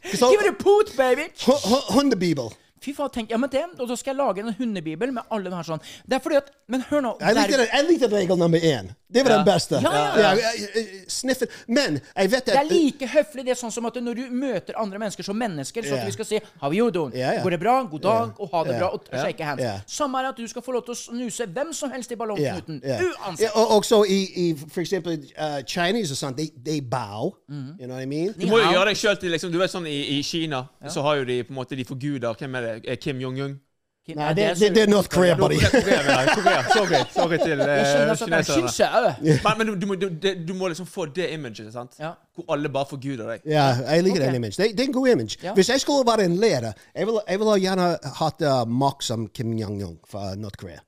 now.
Så,
Give it a poot, baby!
hu- hu- Hundebibel.
Fy faen, tenk, ja, men det, Og så skal jeg lage en hundebibel med alle de her sånn. Det er fordi at Men hør nå.
Jeg likte,
der-
jeg likte regel nummer én. Det var den beste.
Ja, ja, ja.
eh, Men jeg vet at
Det er like høflig det er sånn som at når du møter andre mennesker som mennesker, så
Ja.
at vi skal si 'How you doing?'
Ja, ja.
Går det bra? God dag, og ha det
Ja.
bra, og shake hands.
Yeah.
Samme er at du skal få lov til å snuse hvem som helst i
Ja,
ballongknuten.
ja.
Uansett.
Ja, og også i, i for eksempel uh, Chinese og sånt, they, they bow.
Mm.
You know what I mean?
Du må jo gjøre deg sjøl til liksom, Du vet sånn i, i Kina så har jo de på en måte De forguder Hvem er det? Eh, Kim Jong-un?
Kim,
Nei, det,
er
det, det er North Korea, buddy.
Sorry, sorry til
I
eh, kineserne. Men, men du, du, må- du, du må liksom få det imaget, sant?
Ja.
Hvor alle bare forguder deg.
Ja, jeg liker den image. Det, det er en god image.
Ja.
Hvis jeg skulle være en lærer, jeg ville vil gjerne hatt uh, mak som Kim Jong-un fra North Korea.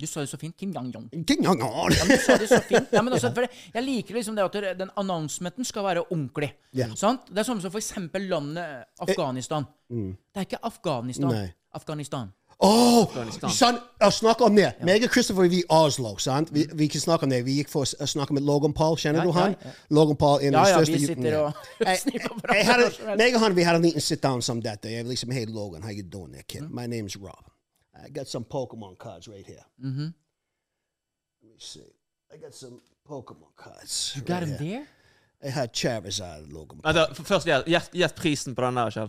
Du sa det så fint. Kim Jong-jong.
Kim Jong-un!
Du sa det så fint. Ja, men også, for jeg liker liksom det at den announcementen skal være ordentlig.
Yeah.
Sant? Det er samme som for eksempel landet Afghanistan. Det er ikke Afghanistan.
Nei.
Afghanistan.
Oh,
Afghanistan.
sant, å snakke om det. Meg og Christopher vi i Oslo, sant? Vi, vi kan snakke om det. Vi gikk for å snakke med Logan Paul. Kjenner
Ja,
du han?
ja, ja.
Logan Paul er den
Ja, ja, vi sitter og
Jeg-
på hverandre.
Meg og han vi hadde en liten sit-down som dette. Jeg liksom, hey Logan, how you doing there, kid? My name's Rob. I got some Pokemon cards right here. Mm-hmm. Let me see. I got some Pokemon cards.
You got
right
them
here.
there?
Jeg har Charizard Logan Paul.
F- først gjett- gjett prisen på den der, Kjell.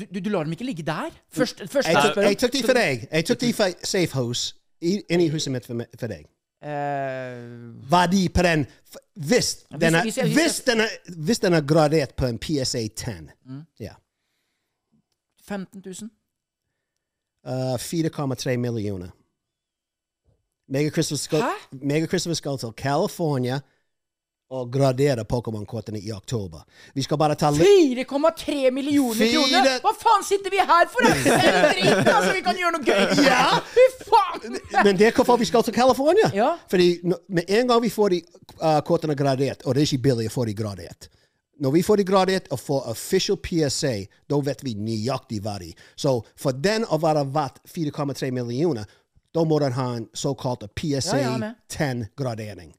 Du, du, du lar dem ikke ligge der? Først, først
Jeg tok, jeg tok de for deg. Jeg tok de for Safe House. I, inni huset mitt for, meg- for deg.
Uh,
Verdi på den Hvis den er,
hvis
den er, hvis den er gradert på en PSA 10
Mm.
Ja.
15 000?
Uh, 4,3 millioner. Mega Christmas skal, til California og gradere Pokémon-kortene i oktober. Vi skal bare ta
4,3 millioner kroner! Hva faen sitter vi her for? Dritt, altså, vi kan gjøre noe gøy!
Ja.
Fy faen!
Men det er hvorfor vi skal til California.
Ja.
Fordi med en gang vi får de uh, kortene gradert, og det er ikke billig å få de gradert Når vi får de gradert og får official PSA, da vet vi nøyaktig hva verdi. Så for den å være verdt 4,3 millioner, da må den ha en såkalt PSA
Ja, ja,
10-gradering.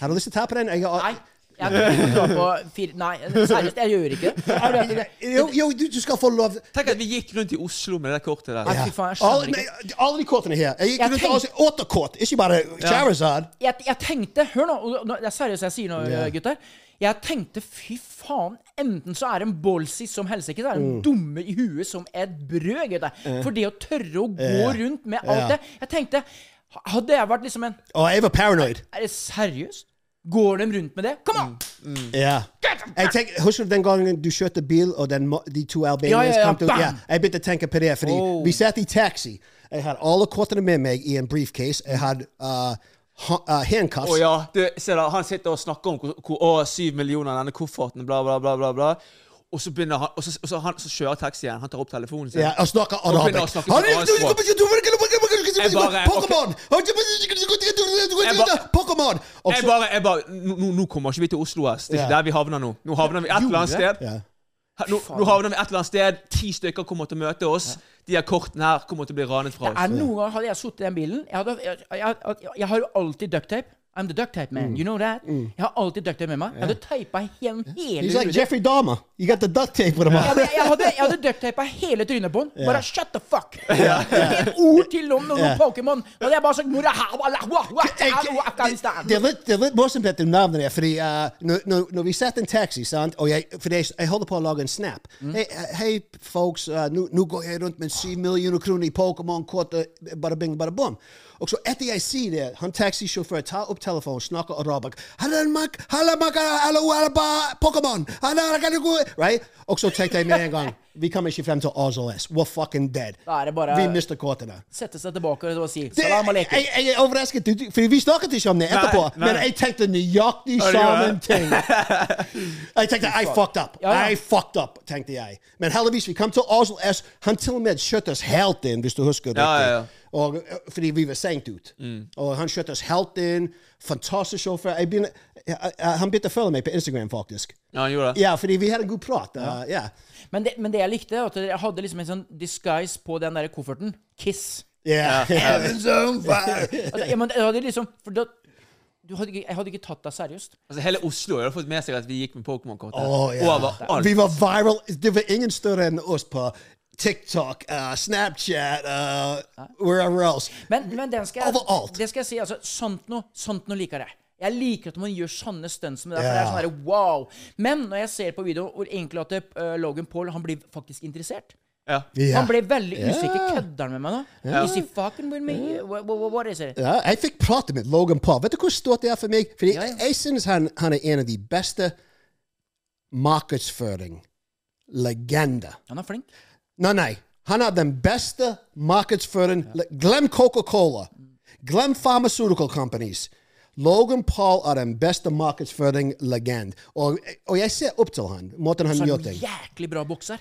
Har du lyst til å ta på den? Jeg,
Nei. Jeg kan ikke ta på fire Nei, seriøst, jeg gjør ikke det.
Jo, jo du, du skal få lov
Tenk at vi gikk rundt i Oslo med det kortet der.
Fy faen, jeg
alle, nei, alle de kortene her. Jeg gikk
Jeg
rundt
tenk-
og åtte kort, ikke bare Charizard.
Jeg, jeg tenkte Hør nå, det er seriøst jeg sier nå,
Ja.
gutter. Jeg tenkte fy faen, enten så er de ballsy som helsike, så er de
Mm.
dumme i huet som et brød, Mm. For det å tørre å gå
yeah.
rundt med alt
yeah.
det Jeg tenkte Hadde jeg vært liksom en
Og jeg var paranoid.
Er det seriøst? Går de rundt med det? Kom an!
Ja. Jeg tenk, husker du den gangen du kjørte bil, og den, de to albanians
Ja, ja, ja,
kom til ja, Jeg begynte å tenke på det, fordi
Oh.
vi satt i taxi. Jeg hadde alle kortene med meg i en briefcase. Jeg hadde uh, ha- uh, handcuffs.
Å ja, du, se da, Han sitter og snakker om hvor, hvor å, syv millioner denne kofferten, bla, bla, bla. bla, bla. Og så begynner han, og så, og så, han, så kjører taxien. Han tar opp telefonen sin.
Ja, og snakker arabisk.
Jeg bare-
Pokémon!
Jeg bare, jeg bare nå, nå- kommer ikke vi til Oslo ass. Det er ikke der vi havner nå. Nå havner vi et eller annet sted. Nå, nå havner vi et eller annet sted. Ti stykker kommer til å møte oss. De her kortene her kommer til å bli ranet fra
Det er
oss.
noen ganger hadde jeg sittet i den bilen jeg, hadde, jeg, jeg, jeg har jo alltid ducktape. I'm the ducktape man. You know that? Jeg har alltid ducktape med meg. Jeg hadde teipa hele,
He's like
trynet.
Jeffrey Dahmer. You got the duct tape with him
Ja, men jeg hadde, jeg hadde ducktapa hele trynet på han. Bare shut the fuck! Ikke et ord til om noen. Pokémon. Hadde jeg bare sagt "Mora, ha, wala, wa, wa, ta, Afghanistan.
Det er litt, det er litt morsomt at du navnet det, fordi uh, når, når, vi satt i en taxi, sant, og jeg, fordi jeg, jeg holder på å lage en snap Hei, hey, folks, uh, nå går jeg rundt med syv millioner kroner i Pokémon-kort, uh, bare bing, bare bom. Og så etter jeg sier det, han taxisjåføren tar opp telefonen, snakker arabisk Right? Og så tenkte jeg med en gang Vi kommer ikke frem til Oslo S. We're fucking dead.
Da er det bare-
Vi mister kortene.
Sette seg tilbake og si
Det,
salam aleikum.
jeg, jeg er overrasket, du- for vi snakket ikke om det etterpå.
nei.
Men jeg tenkte nøyaktig samme ting. Jeg tenkte I fucked up.
Ja, ja.
I fucked up, tenkte jeg. Men heldigvis, vi kom til Oslo S. Han til og med skjøt oss helt inn, hvis du husker det.
Ja, ja, ja.
Og, eh, fordi vi var sent ut. Og han skjøt oss helt inn. Fantastisk sjåfør. Jeg- jeg- Han begynte å følge meg på Instagram, faktisk.
Ja, han gjorde det.
Ja, fordi vi hadde en god prat. uh, ja.
Men det, men det jeg likte, var at jeg hadde liksom en sånn disguise på den der kofferten. Kiss.
Yeah. Heaven's on fire.
Altså, ja, men hadde liksom For da du hadde ikke, Jeg hadde ikke tatt deg seriøst.
Altså, hele Oslo har fått med seg at vi gikk med Pokémon-kort.
Oh,
yeah.
Vi var viral. Det var ingen større enn oss på TikTok, uh, Snapchat, uh, wherever else.
Men, men den skal jeg,
Overalt.
det skal jeg si. altså, Sånt noe, sånt noe liker jeg. Jeg liker at man gjør sånne stunts med det. For det er sånn der, wow. Men når jeg ser på video hvor egentlig at uh, Logan Paul han blir faktisk interessert
Ja.
Yeah.
Han ble veldig usikker. Kødder han med meg nå? Is he fucking with me? What, what, what is it?
Ja, jeg fikk prate med Logan Paul. Vet du hvor stort det er for meg? Fordi
Ja, ja.
jeg synes han, han er en av de beste markedsføring-legender.
Han er flink.
Nei, nei. Han er den beste markedsføring... Glem Coca-Cola. Glem pharmaceutical companies. Logan Paul er den beste markedsføring-legend. Og, og jeg ser opp til han, måten han
Så er
gjør
han
ting.
jæklig bra bokser.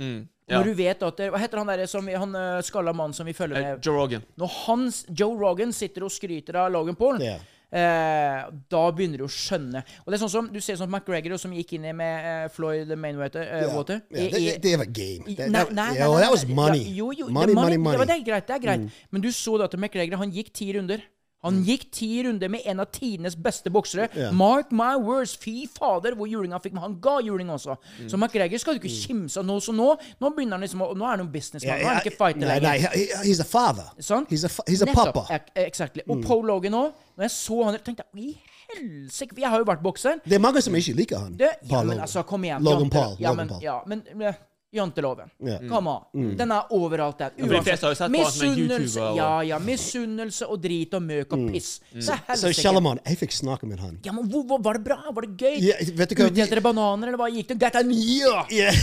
ja.
Når du vet at Hva heter han der som vi- han uh, skalla mannen som vi følger
Eh,
med?
Joe Rogan.
Når hans, Joe Rogan sitter og skryter av Logan Paul,
yeah.
eh, da begynner du å skjønne. Og det er sånn som, Du ser sånn McGregor som gikk inn med eh, Floyd Mainwater. eh,
Ja.
Water,
Ja,
i-
det,
i-
det, det var game. Det,
Nei,
det,
nei, nei,
that was money.
Ja, jo, jo, det
money,
er
money,
Ja,
money.
det er greit. det er greit Men du så da at McGregor han gikk ti runder. Han gikk ti runder med en av tidenes beste boksere.
Yeah.
Mark my words. Fy fader, hvor julinga fikk. Men han ga juling også.
Mm.
Så McGregor skal du ikke kimse av nå. Så nå, nå begynner han liksom Nå er han en businessmann. Nå er han ikke fighter
Nei, nei,
lenger.
he- he's a father.
Sånn?
He's a, he's a papa.
Exactly. Og Paul Logan òg. Når jeg så han, tenkte jeg helsike jeg har jo vært bokser.
Det er mange som ikke liker han.
Det, ja, men altså, kom igjen.
Logan Paul.
Ja,
Logan Paul.
ja, men eh, Janteloven.
Ja.
Come on. Den er overalt der.
for de fleste har jo sett på han som en
Misunnelse Ja, ja. Misunnelse og drit og møk og piss. Så
Så
helsike.
Shalomon, jeg fikk snakke med han.
Ja, men hvor, hvor, Var det bra? Var det gøy?
Yeah,
Utdelte dere bananer, eller hva gikk det? Dette er nye!
Yeah.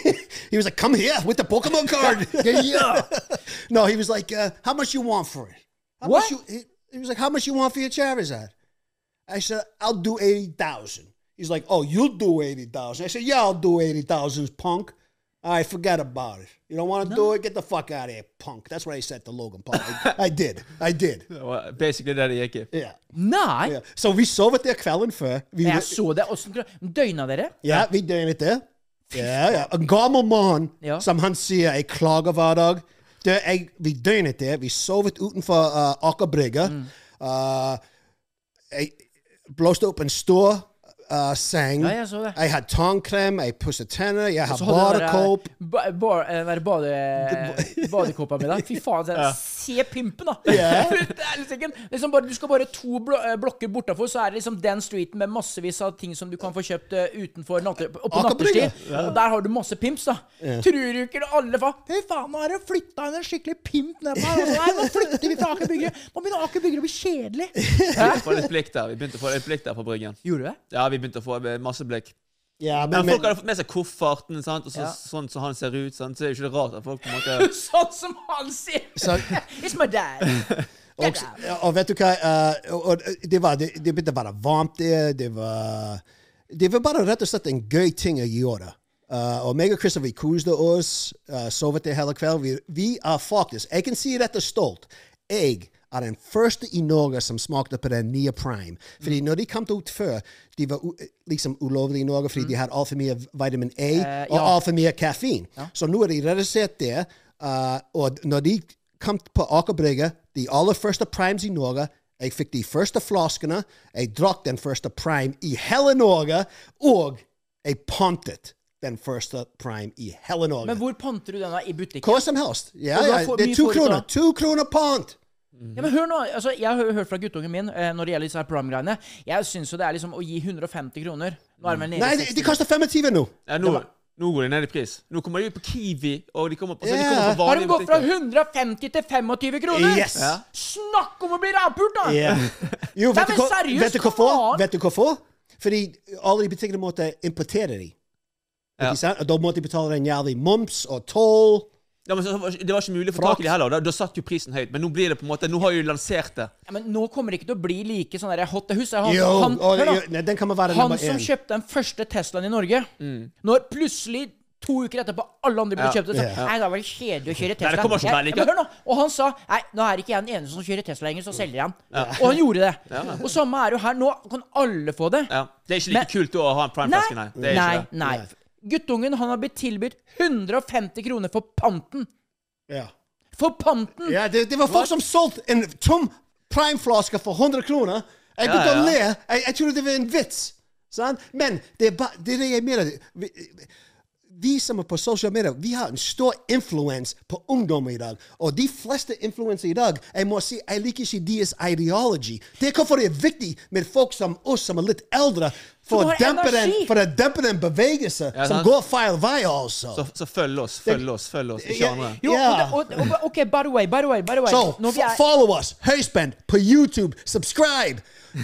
he was like, come here with the Pokemon card.
Yeah.
no, he was like, uh, how much you want for it? How
What?
Much you, he, he was like, how much you want for your Charizard? I said, I'll do 80,000. He's like, oh, you'll do 80,000. I said, yeah, I'll do 80,000, punk. All right, forget about it. You don't want to do it? Get the fuck out of here, punk. That's what I said to Logan Paul. I, I did. I did.
Det var basically det det gikk i.
Yeah.
Nei!
yeah. Så vi sovet der kvelden før. Vi,
Jeg så det. Åssen døgna dere?
Ja, vi døgnet der. Ja, ja. En gammel mann,
Ja.
som han sier, jeg klager hver dag. Det, jeg, vi døgnet der. Vi sovet utenfor uh, Aker Brygge.
Mm.
Uh, jeg blåste opp en stor uh, seng.
Ja, jeg så det.
Jeg hadde tannkrem, jeg pusset tenner, jeg har badekåp.
ba, ba, eh, badekåpa mi, da. Fy faen, se, se pimpen, da!
Yeah.
det er liksom, liksom bare, du skal bare to blo eh, blokker bortafor, så er det liksom den streeten med massevis av ting som du kan få kjøpt eh, utenfor og på natterstid. Og der har du masse pimps, da. Tror du ikke alle fa Fy faen, nå har det flytta inn en skikkelig pimp nedpå her. Altså, nei, nå flytter vi fra Aker Brygge. Nå begynner Aker Brygge å bli kjedelig.
Vi begynte å få litt blikk der. Vi begynte å få litt blikk der på Bryggen.
Gjorde du det?
Ja, vi begynte å få masse blikk.
Ja,
Men
men,
folk hadde fått med seg kofferten, sant? og så,
Ja.
sånn som han ser ut. Sant? Så er det jo ikke det rart at folk på en måte
Sånn som han
ser
It's my dad.
og, og vet du hva? Uh, og, det, var, det, det begynte å være varmt der. Det var, det var bare rett og slett en gøy ting å gjøre. Uh, og meg og Christopher vi koste oss, uh, sovet der hele kvelden. Vi, vi er faktisk, jeg kan si dette stolt, jeg er den første i Norge som smakte på den nye Prime. Fordi når de kom ut før, de var liksom ulovlige i Norge fordi de hadde altfor mye vitamin A og
ja.
altfor mye kaffein. Så nå er de redusert der. Uh, og når de kom på Aker Brygge, de aller første Primes i Norge Jeg fikk de første flaskene. Jeg drakk den første Prime i hele Norge. Og jeg pantet den første Prime i hele Norge.
Men hvor panter du den da? I butikken?
Hva som helst. Ja,
Og
ja, det er to kroner. To kroner pant!
Ja, men hør nå, altså, Jeg har hørt fra guttungen min eh, når det gjelder disse her Prime-greiene. Jeg syns jo det er liksom å gi 150 kroner. Nå er det vel nede
Nei, de,
60.
de koster 25 nå.
ja, nå, nå går de ned i pris. Nå kommer de ut på Kiwi, og de kommer på, så de kommer på
Har de
vanlige
gått fra
butikker.
150 til 25 kroner?
Yes!
Ja.
Snakk om å bli rævpult, da!
Ja. Jo,
Nei,
vet, du
men
hva,
seriøst,
vet du hvorfor? Vet du hvorfor? Fordi alle de butikkene måtte importere de.
Ja.
Sant? Og da måtte de betale en jævlig moms og toll.
Ja, men så, Det var ikke mulig å få tak i det heller. Da, da satt jo prisen høyt. Men nå blir det på en måte Nå har jo lansert det.
Ja, men nå kommer det ikke til å bli like sånn der hot Husk Han,
Jo,
han,
og,
hør da.
jo, nei, den kan være
han som
én.
kjøpte den første Teslaen i Norge, når plutselig to uker etterpå alle andre ble
Ja.
kjøpt det, så,
Ja.
Nei, det var vel kjedelig å kjøre Tesla.
det kommer å være
Jeg- men hør nå. Og han sa Nei, nå er ikke jeg den eneste som kjører Tesla lenger, så selger jeg den. Og han gjorde det. Og samme er jo her. Nå kan alle få det.
Ja. Det er ikke like
Men-
kult å ha en Prime-flaske, nei. Det er
nei,
ikke det.
nei. Guttungen han har blitt tilbudt 150 kroner for panten.
Ja.
For panten!
Ja, det, det var folk som solgte en tom Prime-flaske for 100 kroner. Jeg begynte
Ja, ja.
å le. Jeg, jeg trodde det var en vits. Sant? Men det er, ba, det er jeg mener. Vi, vi som er på sosiale medier, vi har en stor influens på ungdom i dag. Og de fleste influenser i dag, jeg må si, jeg liker ikke deres ideologi. Det er hvorfor det er viktig med folk som oss som er litt eldre, for, å dempe, den, for å dempe den bevegelse
Ja,
som går feil vei, altså.
Så, så følg oss, følg oss, følg oss. Ikke andre.
Jo,
Ja.
og, og, og, OK, by the way, by the way, by the way.
Så
Når er,
follow us, Høyspent, på YouTube. Subscribe.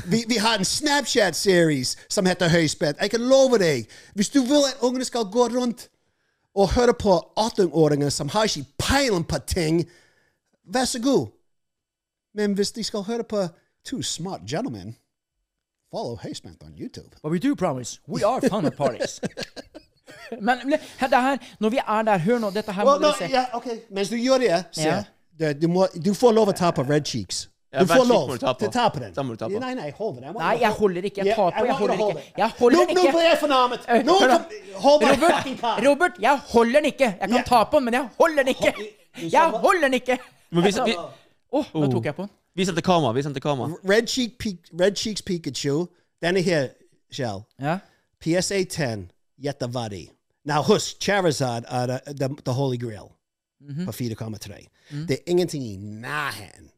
Vi, vi har en Snapchat-series som heter Høyspent. Jeg kan love deg, hvis du vil at ungene skal gå rundt og høre på 18-åringer som har ikke peiling på ting, vær så god. Men hvis de skal høre på to smart gentlemen, follow Høyspent on YouTube.
But we do promise, we are fun at parties. Men det her, når vi er der, hør nå, dette her må
no,
dere se.
Yeah, okay. Mens du gjør det, se.
Yeah.
Du, du, må, du får lov å ta på Red Cheeks. Du
Red
får lov til å ta på den. Nei, nei, hold den.
Nei, jeg holder ikke. Jeg tar på, jeg holder ikke. Jeg holder den
Nå ble jeg fornærmet.
Eh, Robert. Robert, jeg holder den ikke. Jeg kan ta på den, men jeg holder den ikke. Jeg holder den ikke.
Men vi, vi,
Åh, nå tok jeg på den.
Vis den til kamera. vis den til kamera.
Red, Cheek Red Cheeks Pikachu. Denne her, Shell.
Ja.
PSA 10. Gjett hva det er. Now, husk, Charizard er the, the, the holy grail på 4,3. Det er ingenting i nærheten.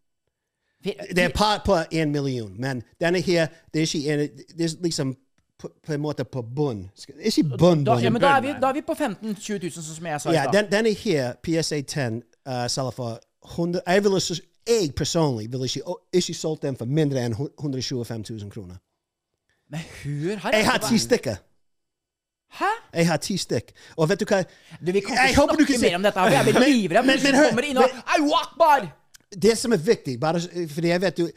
Det er par på en million, men denne her, det er ikke en, det er liksom på, på en måte på bunn. Det er ikke bunn,
Da,
bunn.
ja, men da er, vi, da er vi på 15 000-20 000, sånn som jeg sa i
Ja, den, denne her, PSA 10, uh, selger for 100, jeg, ville, jeg personlig ville ikke, ikke solgt den for mindre enn 125 000 kroner.
Men hør her.
Jeg har ti stykker.
Hæ?
Jeg har ti stykk. Og vet du hva?
Du, vi kan ikke snakke mer om dette. her, for Jeg blir livredd.
men-
Men,
men
men,
men-
Au, akbar!
Det som er viktig, bare fordi jeg vet du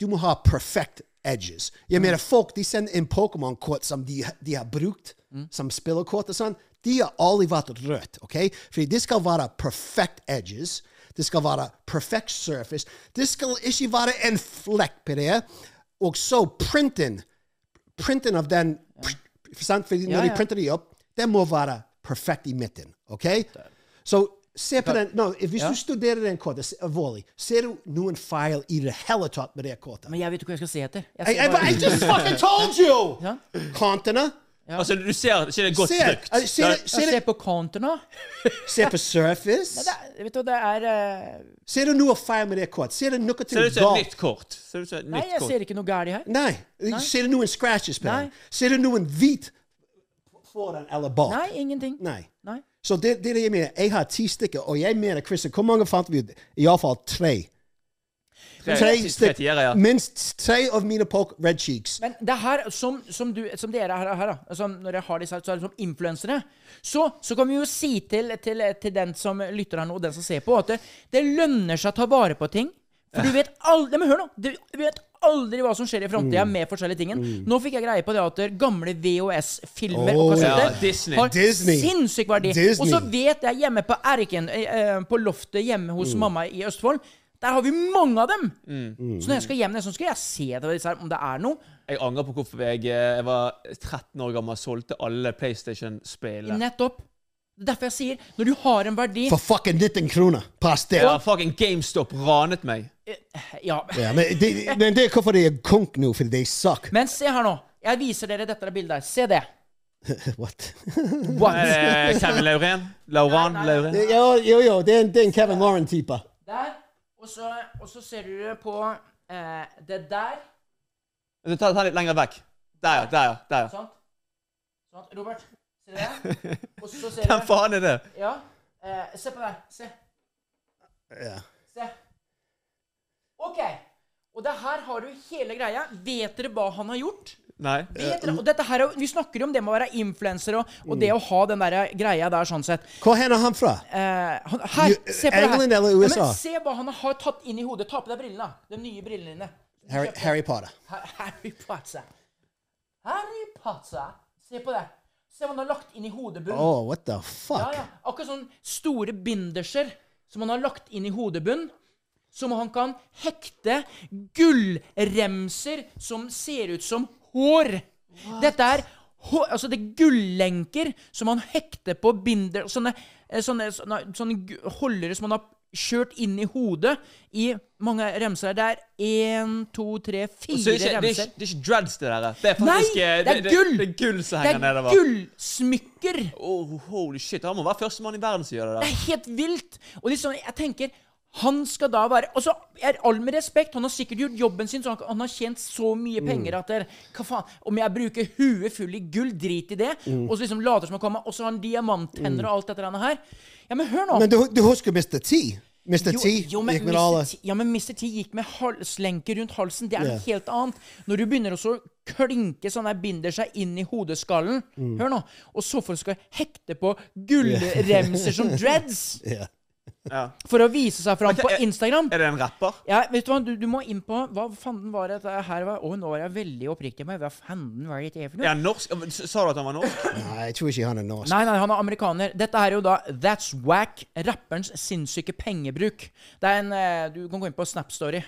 Du må ha perfect edges. Jeg mener, folk de sender inn Pokémon-kort som de, de har brukt som spillerkort og sånn. De har aldri vært rødt. ok? Fordi det skal være perfect edges. Det skal være perfect surface. Det skal ikke være en flekk på det. Og så printen printen av den sant? Fordi når
Ja,
de printer de opp, den må være perfekt i midten. ok? Så se på den no, Hvis du studerer den kortet alvorlig, ser du noen feil i det hele tatt med det kortet?
Men jeg vet ikke hva jeg skal se etter. Jeg
I, I, I just fucking told you!
Ja.
Kantene.
Altså, du ser ikke det er godt
Se,
trykt.
eh, se,
Det-
det- se, det-
på counter nå.
se på surface.
Det er, vet du, det er eh,
Ser du noe feil med det kortet? Ser du noe
Ser
til
ut som et
galt?
nytt kort. Ser ut som et
Nei,
nytt
jeg
kort.
ser ikke noe galt her.
Nei. Ser du noen scratches på
Nei.
den? Ser du noen hvit foran eller bak?
Nei, ingenting.
Nei.
Nei.
Så det, det er det jeg mener. Jeg har ti stykker, og jeg mener, Christian, hvor mange fant vi? Iallfall tre.
Tre-
Tre
ja.
Minst tre av mine poke red cheeks.
Men det her, som, som, du, som dere her, her da, som når jeg har disse her, så er det som influensere, så, så kan vi jo si til, til, til den som lytter her nå, og den som ser på, at det, det lønner seg å ta vare på ting. For du vet aldri Men hør nå! Du vet aldri hva som skjer i framtida
Mm.
med forskjellige ting. Nå fikk jeg greie på det at gamle VHS-filmer og
Oh,
kassetter
ja, Disney.
har
Disney.
sinnssyk verdi.
Disney.
Og så vet jeg hjemme på Erken, eh, eh, på loftet hjemme hos
Mm.
mamma i Østfold, der har vi mange av dem.
Mm.
Så når jeg skal hjem, så skal jeg se det, om det er noe.
Jeg angrer på hvorfor jeg, eh, jeg var 13 år gammel og solgte alle PlayStation-spillene.
Nettopp. Det er derfor jeg sier, når du har en verdi
For fucking 19 kroner per sted.
Ja, fucking GameStop ranet meg.
Ja.
Ja, men, det, men det er hvorfor de er konk nå, fordi de suck.
Men se her nå. Jeg viser dere dette bildet her. Se det.
What?
What?
Kevin Lauren? Lauran? Lauren?
jo, jo, jo, det er en, det er en Kevin Lauren-type.
Der. Og så, og så ser du på eh, det der.
Ta, tar litt lenger vekk. Der, ja. Der, ja. Der, ja.
Sånn. sånn. Robert, ser du det? Og så ser
Hvem faen er det?
Ja. Eh, se på det. Se.
Ja.
Se. OK. Og det her har du hele greia. Vet dere hva han har gjort?
Nei.
Dere, og dette her, er Vi snakker jo om det med å være influenser og, og det å ha den der greia der sånn sett.
Hvor er han fra?
Eh, han, her, se på det her.
eller USA?
Ja, men se hva han har tatt inn i hodet. Ta på deg brillene. De nye brillene dine.
Harry, Harry Potter.
Harry Potter. Harry Potter. Se på det. Se hva han har lagt inn i hodebunnen.
Oh, what the
Ja,
fuck?
ja. Akkurat sånn store binderser som han har lagt inn i hodebunnen. Som han kan hekte gullremser som ser ut som hår. Dette er hår, altså det er gullenker som han hekter på binder Sånne, eh, sånne, sånne, sånne holdere som han har kjørt inn i hodet i mange remser. Det er én, to, tre, fire
er ikke, det, er
remser.
ikke, det er ikke dreads, det der. Det er faktisk Nei,
det er gull!
Det, er gull som
Det er gullsmykker.
Oh, holy shit. Han må være førstemann i verden som gjør det
Det er helt vilt! Og liksom, jeg tenker Han skal da være Og så er all med respekt, han har sikkert gjort jobben sin, så han, han har tjent så mye
Mm.
penger at det, Hva faen? Om jeg bruker huet full i gull, drit i det,
Mm.
og så liksom later som han kommer, og så har han diamanttenner og alt dette her. Ja, men hør nå!
Men du, du husker Mr. T? Mr. T
jo, men
gikk med alle
ja, men Mr. T gikk med halslenker rundt halsen. Det er noe helt annet. Når du begynner å klinke sånn der binder seg inn i hodeskallen
Mm.
Hør nå. Og så folk skal hekte på gullremser som dreads
Ja.
Ja.
for å vise seg fram på
er-
Instagram.
Er det en rapper?
Ja, vet du hva, du, du må inn på Hva fanden var det dette her var? Å, nå er jeg veldig oppriktig med Hva fanden var det for
Er
noe?
han norsk? Sa du at han var norsk?
Nei, jeg tror ikke han er norsk.
Nei, nei, han er amerikaner. Dette er jo da That's Whack, rapperens sinnssyke pengebruk. Det er en eh, Du kan gå inn på Snap Story.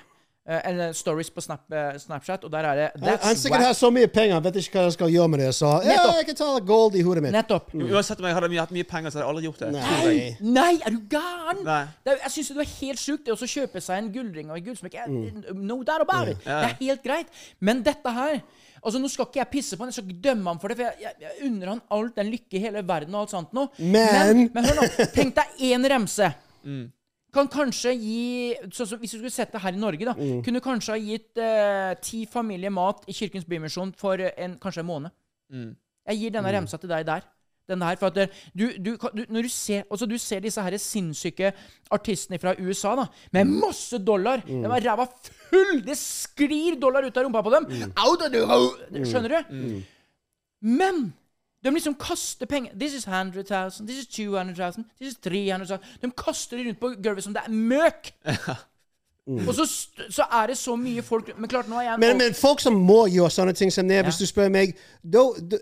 Eh, eller stories på Snap, eh, Snapchat, og der er det
Han,
That's
han sikkert har så mye penger, han vet ikke hva jeg skal gjøre med det. Så ja, jeg kan ta gold i hodet mitt.
Nettopp.
Uansett om jeg hadde hatt mye penger, så hadde jeg aldri gjort det.
Nei.
Nei, er du gæren? Jeg syns det er helt sjukt det å kjøpe seg en gullring og en gullsmykke.
Mm.
No doubt about it. Det er helt greit. Men dette her Altså, Nå skal ikke jeg pisse på han, jeg skal ikke dømme ham for det, for jeg, jeg, jeg unner han alt den lykke i hele verden og alt sånt nå.
Men-
men hør nå. Tenk deg én remse. Kan kanskje gi så, så Hvis du skulle sett det her i Norge, da, kunne kanskje ha gitt eh, ti familier mat i Kirkens Bymisjon for en, kanskje en måned. Jeg gir denne remsa til deg der. Den der, for at du, du, du, når du ser, altså du ser disse her sinnssyke artistene fra USA da, med masse dollar De har ræva full! Det sklir dollar ut av rumpa på dem! Of the, skjønner du? Men de liksom kaster penger This is 100 000, this is 200 000, this is 300 000. De kaster det rundt på gulvet som det er møk! Og så, så er det så mye folk Men klart, nå er jeg
Men, men folk som må gjøre sånne ting som det, hvis du spør meg da, da,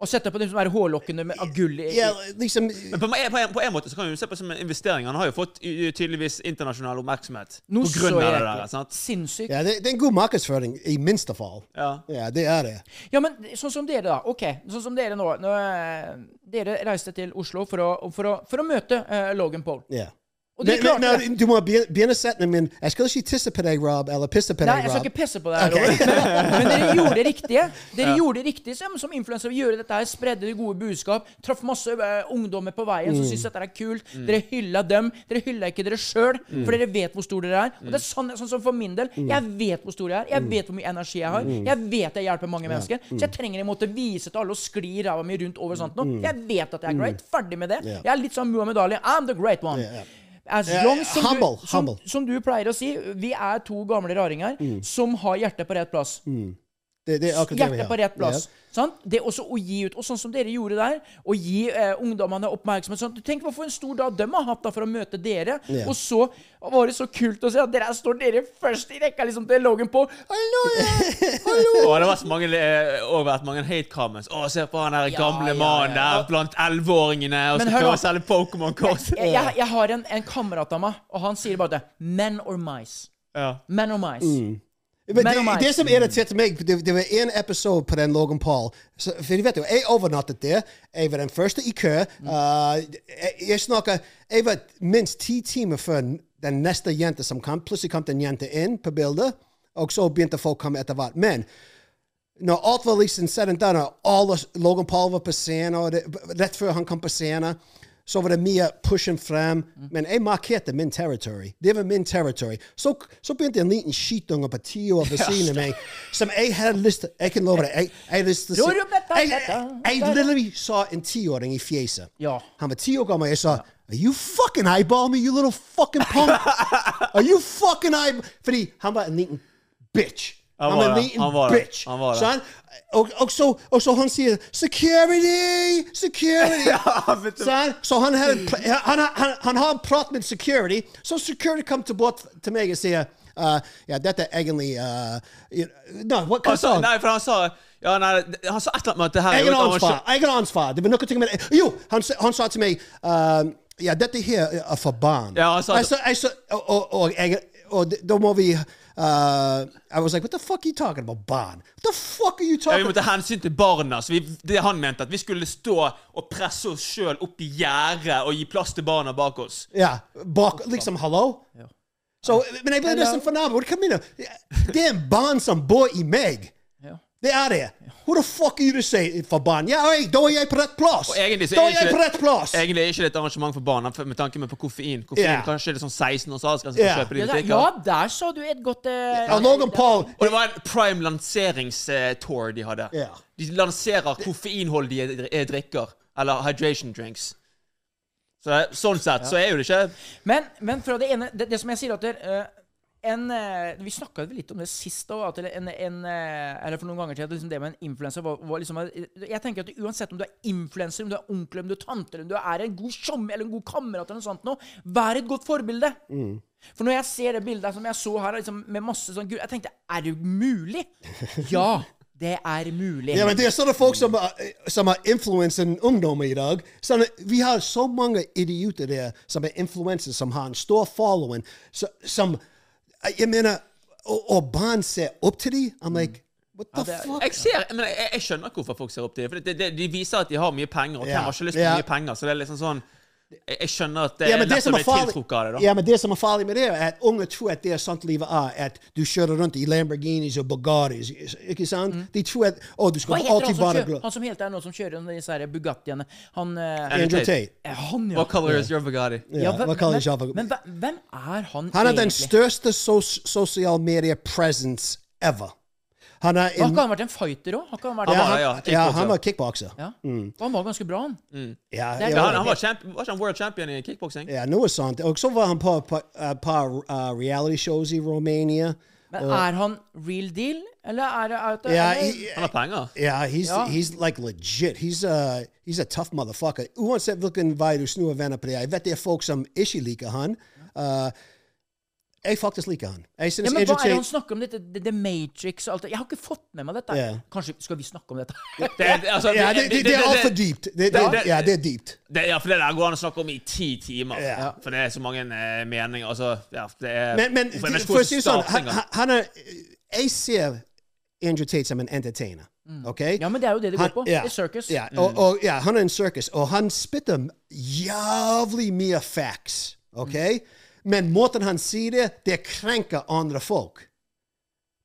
Og sette på de som er hårlokkene med av gull i,
ja, liksom,
Men på, en- på, en, på en måte så kan du se på det som en investering. Han har jo fått tydeligvis internasjonal oppmerksomhet
Nå
på
så
grunn av det der. sant?
Sinnssykt.
ja, det, det er en god markedsføring, i minste fall.
Ja.
Ja, det er det.
Ja, men sånn som dere, da. Ok, sånn som dere nå. nå eh, dere reiste til Oslo for å, for å, for å møte uh, Logan Paul.
Ja.
Og
det er
klart, men,
men, du må begynne setningen min Jeg skal ikke tisse på deg, Rob, eller pisse på
Nei,
deg,
jeg skal ikke pisse på deg. Robert. Men, men dere gjorde det riktige. Dere gjorde det riktige som, som influensere. Gjøre dette her, spredde det gode budskap. Traff masse uh, ungdommer på veien som syntes dette er kult. Dere hylla dem. Dere hylla ikke dere sjøl, for dere vet hvor stor dere er. Og det er sånn, sånn som for min del. Jeg vet hvor stor jeg er. Jeg vet hvor mye energi jeg har. Jeg vet jeg hjelper mange mennesker. Så jeg trenger en måte vise til alle og skli ræva mi rundt over sånt nå. Jeg vet at jeg er great. Ferdig med det. Jeg er litt sånn Muhammed Ali. I'm the great one. As long som,
humble,
du, som,
humble.
som du pleier å si, vi er to gamle raringer som har hjertet på rett plass.
Det, det er det
Hjertet på rett plass. Sant? Det er også å gi ut. Og sånn som dere gjorde der, å gi eh, ungdommene oppmerksomhet. Sånn. Tenk hva for en stor dag de har hatt da for å møte dere.
Ja.
Og så var det så kult å se at dere står dere først i rekka liksom til Logan på Hallo! Hallo!
Og det har vært mange, eh, også vært mange hate comments. Å, se på han der
Ja,
gamle
ja,
mannen der blant elleveåringene og
Men
skal prøve å selge Pokémon-kort.
Jeg, jeg, jeg har en, en kamerat av meg, og han sier bare det. Men or mice.
Ja.
Men or mice.
Men
Men
det, det som irriterte meg, det, det var en episode på den Logan Paul. Så, for du vet jo, Jeg overnattet der. Jeg var den første i kø. Uh, jeg, jeg snakker Jeg var minst ti timer før den neste jente som kom. Plutselig kom den jenta inn på bildet, og så begynte folk å komme etter hvert. Men når alt var liksom sett og done, og alle Logan Paul var på scenen, og det, rett før han kom på scenen, så var det mye pushing frem. Men jeg markerte min territory. Det var min territory. Så, så begynte en liten skitunge på ti år ved siden av meg som jeg hadde lyst til Jeg kan love deg. Jeg, jeg, lyst til jeg, jeg, jeg literally sa en tiåring i fjeset.
Ja.
Han var ti år gammel. Jeg sa Are you fucking eyeball me, you little fucking punk? Are you fucking eyeball Fordi han var en liten bitch.
Han
a
det.
bitch.
Han var det.
Sant? Og, og, så, og så han sier 'security', 'security'. Sant? Så han, har han, han, han har prat med security. Så security kom til bort til meg og sier uh, Ja, dette er egentlig uh, you- No, hva sa han?
nei, for han sa ja, nei, Han sa et eller annet med at det her.
Det var noe med det. Jo, han, han sa til meg um, Ja, dette her er for barn.
Ja, han sa
jeg,
det.
jeg, sa, og, og, og, og da må vi uh, I was like, what the fuck are you talking about, barn? What the fuck are you talking about?
Ja, vi måtte hensyn til barna. Så vi, det han mente at vi skulle stå og presse oss sjøl opp i gjerdet og gi plass til barna bak oss.
Ja, bak, liksom, hallo? Så, men jeg ble nesten fornærmet. Hva mener du? Det er en barn som bor i meg.
Ja.
Det er det. Who the fuck are you to say for barn? Ja, hey, da er jeg på rett plass.
Egentlig
da
er
jeg på rett plass.
Egentlig er ikke det et arrangement for barna med tanke på koffein. Koffein,
yeah.
Kanskje det er sånn 16 års som for yeah. kjøpe det i
Ja,
butikker.
ja, der sa du et godt uh,
Ja, Logan Paul
Og det var en prime lanseringstour de hadde.
Yeah.
De lanserer koffeinholdige eh, drikker. Eller hydration drinks. Så sånn sett så er jo det ikke
Men, men fra det ene Det, det som jeg sier at det, eh, en, eh, Vi snakka litt om det sist òg. Eh, eller for noen ganger at liksom det med en influenser var, var liksom Jeg tenker at uansett om du er influenser, om du er onkel, om du er tante, eller om du er en god tjommi eller en god kamerat, eller noe sånt noe, vær et godt forbilde. For når jeg ser det bildet som jeg så her, liksom, med masse sånn gull, Jeg tenkte Er det mulig? Ja, det er mulig.
Ja, men det er sånne folk som, som har influensen ungdom i dag. Sånne, vi har så mange idioter der som er influensere, som har en stor following, som Jeg mener og, barn ser opp til dem. I'm like, what the
ja, er-
fuck?
Jeg, ser, men jeg, jeg skjønner hvorfor folk ser opp til dem. For det, det, de viser at de har mye penger, og hvem yeah. har ikke lyst på
yeah.
mye penger? Så det er liksom sånn Jeg, skjønner at det
Ja,
er
lettere
lett å bli tiltrukket av det. da
ja, men det som er farlig med det, er at unge tror at det er sånt livet er. At du kjører rundt i Lamborghinis og Bugattis. Ikke sant? De tror at å, du skal alltid
som,
være glad.
han som helt er nå som kjører under disse her Bugattiene? Han uh,
Andrew Tate.
Han, ja.
What color is your Bugatti?
Ja, hva kaller
men,
seg
men hvem er han,
Han er den største sos sosial media presence ever. Han er
Har ikke han vært en fighter òg? Har han vært
Han
ja,
var
han,
ja.
ja,
Kickboxer.
han var kickbokser.
Ja. Han var ganske bra, han.
Ja,
er
ja,
han, han var, champ, var ikke han world champion i kickboksing?
ja, noe sånt. Og så var han på et par uh, reality shows i Romania.
Men er han real deal, eller er det,
out
eller?
he-
Han har penger.
Yeah, he's
Ja.
he's like legit. He's a he's a tough motherfucker. Uansett hvilken vei du snur og vender på det, jeg vet det er folk som ikke liker han. Uh, jeg faktisk liker han. Jeg
Ja,
synes
men Hva er det han snakker om? Dette, The, The Matrix og alt det? Jeg har ikke fått med meg dette.
Yeah.
Kanskje skal vi snakke om dette?
Det, det, altså,
Ja, det, det, det er altfor dypt. Ja, det er dypt.
ja, for det der går an å snakke om i ti timer.
Ja.
For det er så mange uh, meninger. Altså, ja, det er
Men, men
for,
for å si det sånn, han, han- er Jeg ser Andrew Tate som en entertainer.
Mm. Ja, men det er jo det det går på.
ja,
Det er circus.
Ja, og, og, ja, han er en circus, og han spytter jævlig mye facts. OK? Men måten han sier det, det krenker andre folk.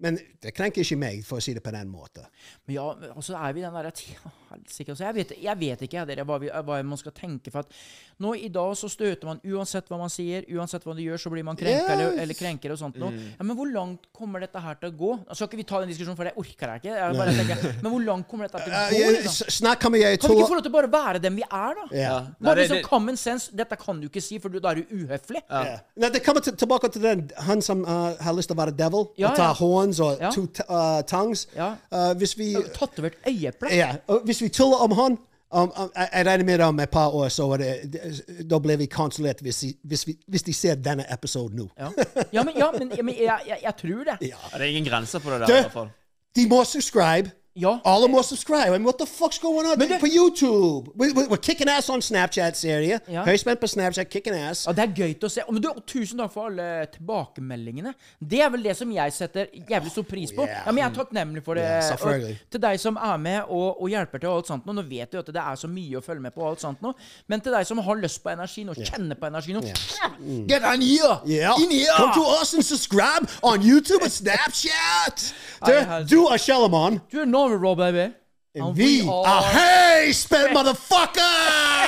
Men det krenker ikke meg, for å si det på den måten.
Men ja, og så er vi den derre tida Helsike. Altså, jeg, vet, jeg vet ikke dere, hva, vi, hva man skal tenke. For at nå i dag så støter man uansett hva man sier, uansett hva du gjør, så blir man krenka
Yes.
eller, eller krenker og sånt noe. Ja, men hvor langt kommer dette her til å gå? Skal skal ikke vi ta den diskusjonen, for det orker jeg ikke. Jeg bare tenker, men hvor langt kommer dette til å gå?
ja,
Liksom?
s- snart kommer jeg
Kan vi ikke få lov til å bare være dem vi er, da?
Ja.
Bare liksom common sense. Dette kan du ikke si, for da er du uhøflig.
Ja. Nei, det kommer tilbake til den han som uh, har lyst til å være devil,
Ja,
og ta
ja.
Horns og
Ja.
to t- uh, tongues.
Ja.
Uh, hvis vi
Tatovert øyeeple.
Ja, og hvis vi tuller om han um, um, jeg, regner med om et par år, så var det, da blir vi kansellert hvis, hvis, hvis de ser denne episoden nå.
Ja. ja, men, ja, men, men jeg, jeg, jeg tror det.
Ja, det er ingen grenser på det der,
Du-
i hvert fall.
De må subscribe.
Ja.
Alle må subscribe. I mean, what the fuck's going on
det-
på YouTube? We, we, we're kicking ass on Snapchat-serie.
Ja.
Høyspent på Snapchat, kicking ass.
Ja, Det er gøy til å se. Men du, tusen takk for alle tilbakemeldingene. Det er vel det som jeg setter jævlig stor pris på.
Oh, yeah.
Ja, men Jeg er takknemlig for det.
Yeah,
til deg som er med og, og hjelper til og alt sånt. nå. Nå vet du at det er så mye å følge med på. og alt sånt nå. Men til deg som har lyst på energi nå, kjenner på energi nå Get on here!
Yeah.
In here!
Come to us and subscribe on YouTube and Snapchat. Du, du er.
Du er Norway, Rob, baby.
And we are Hey, spell motherfucker!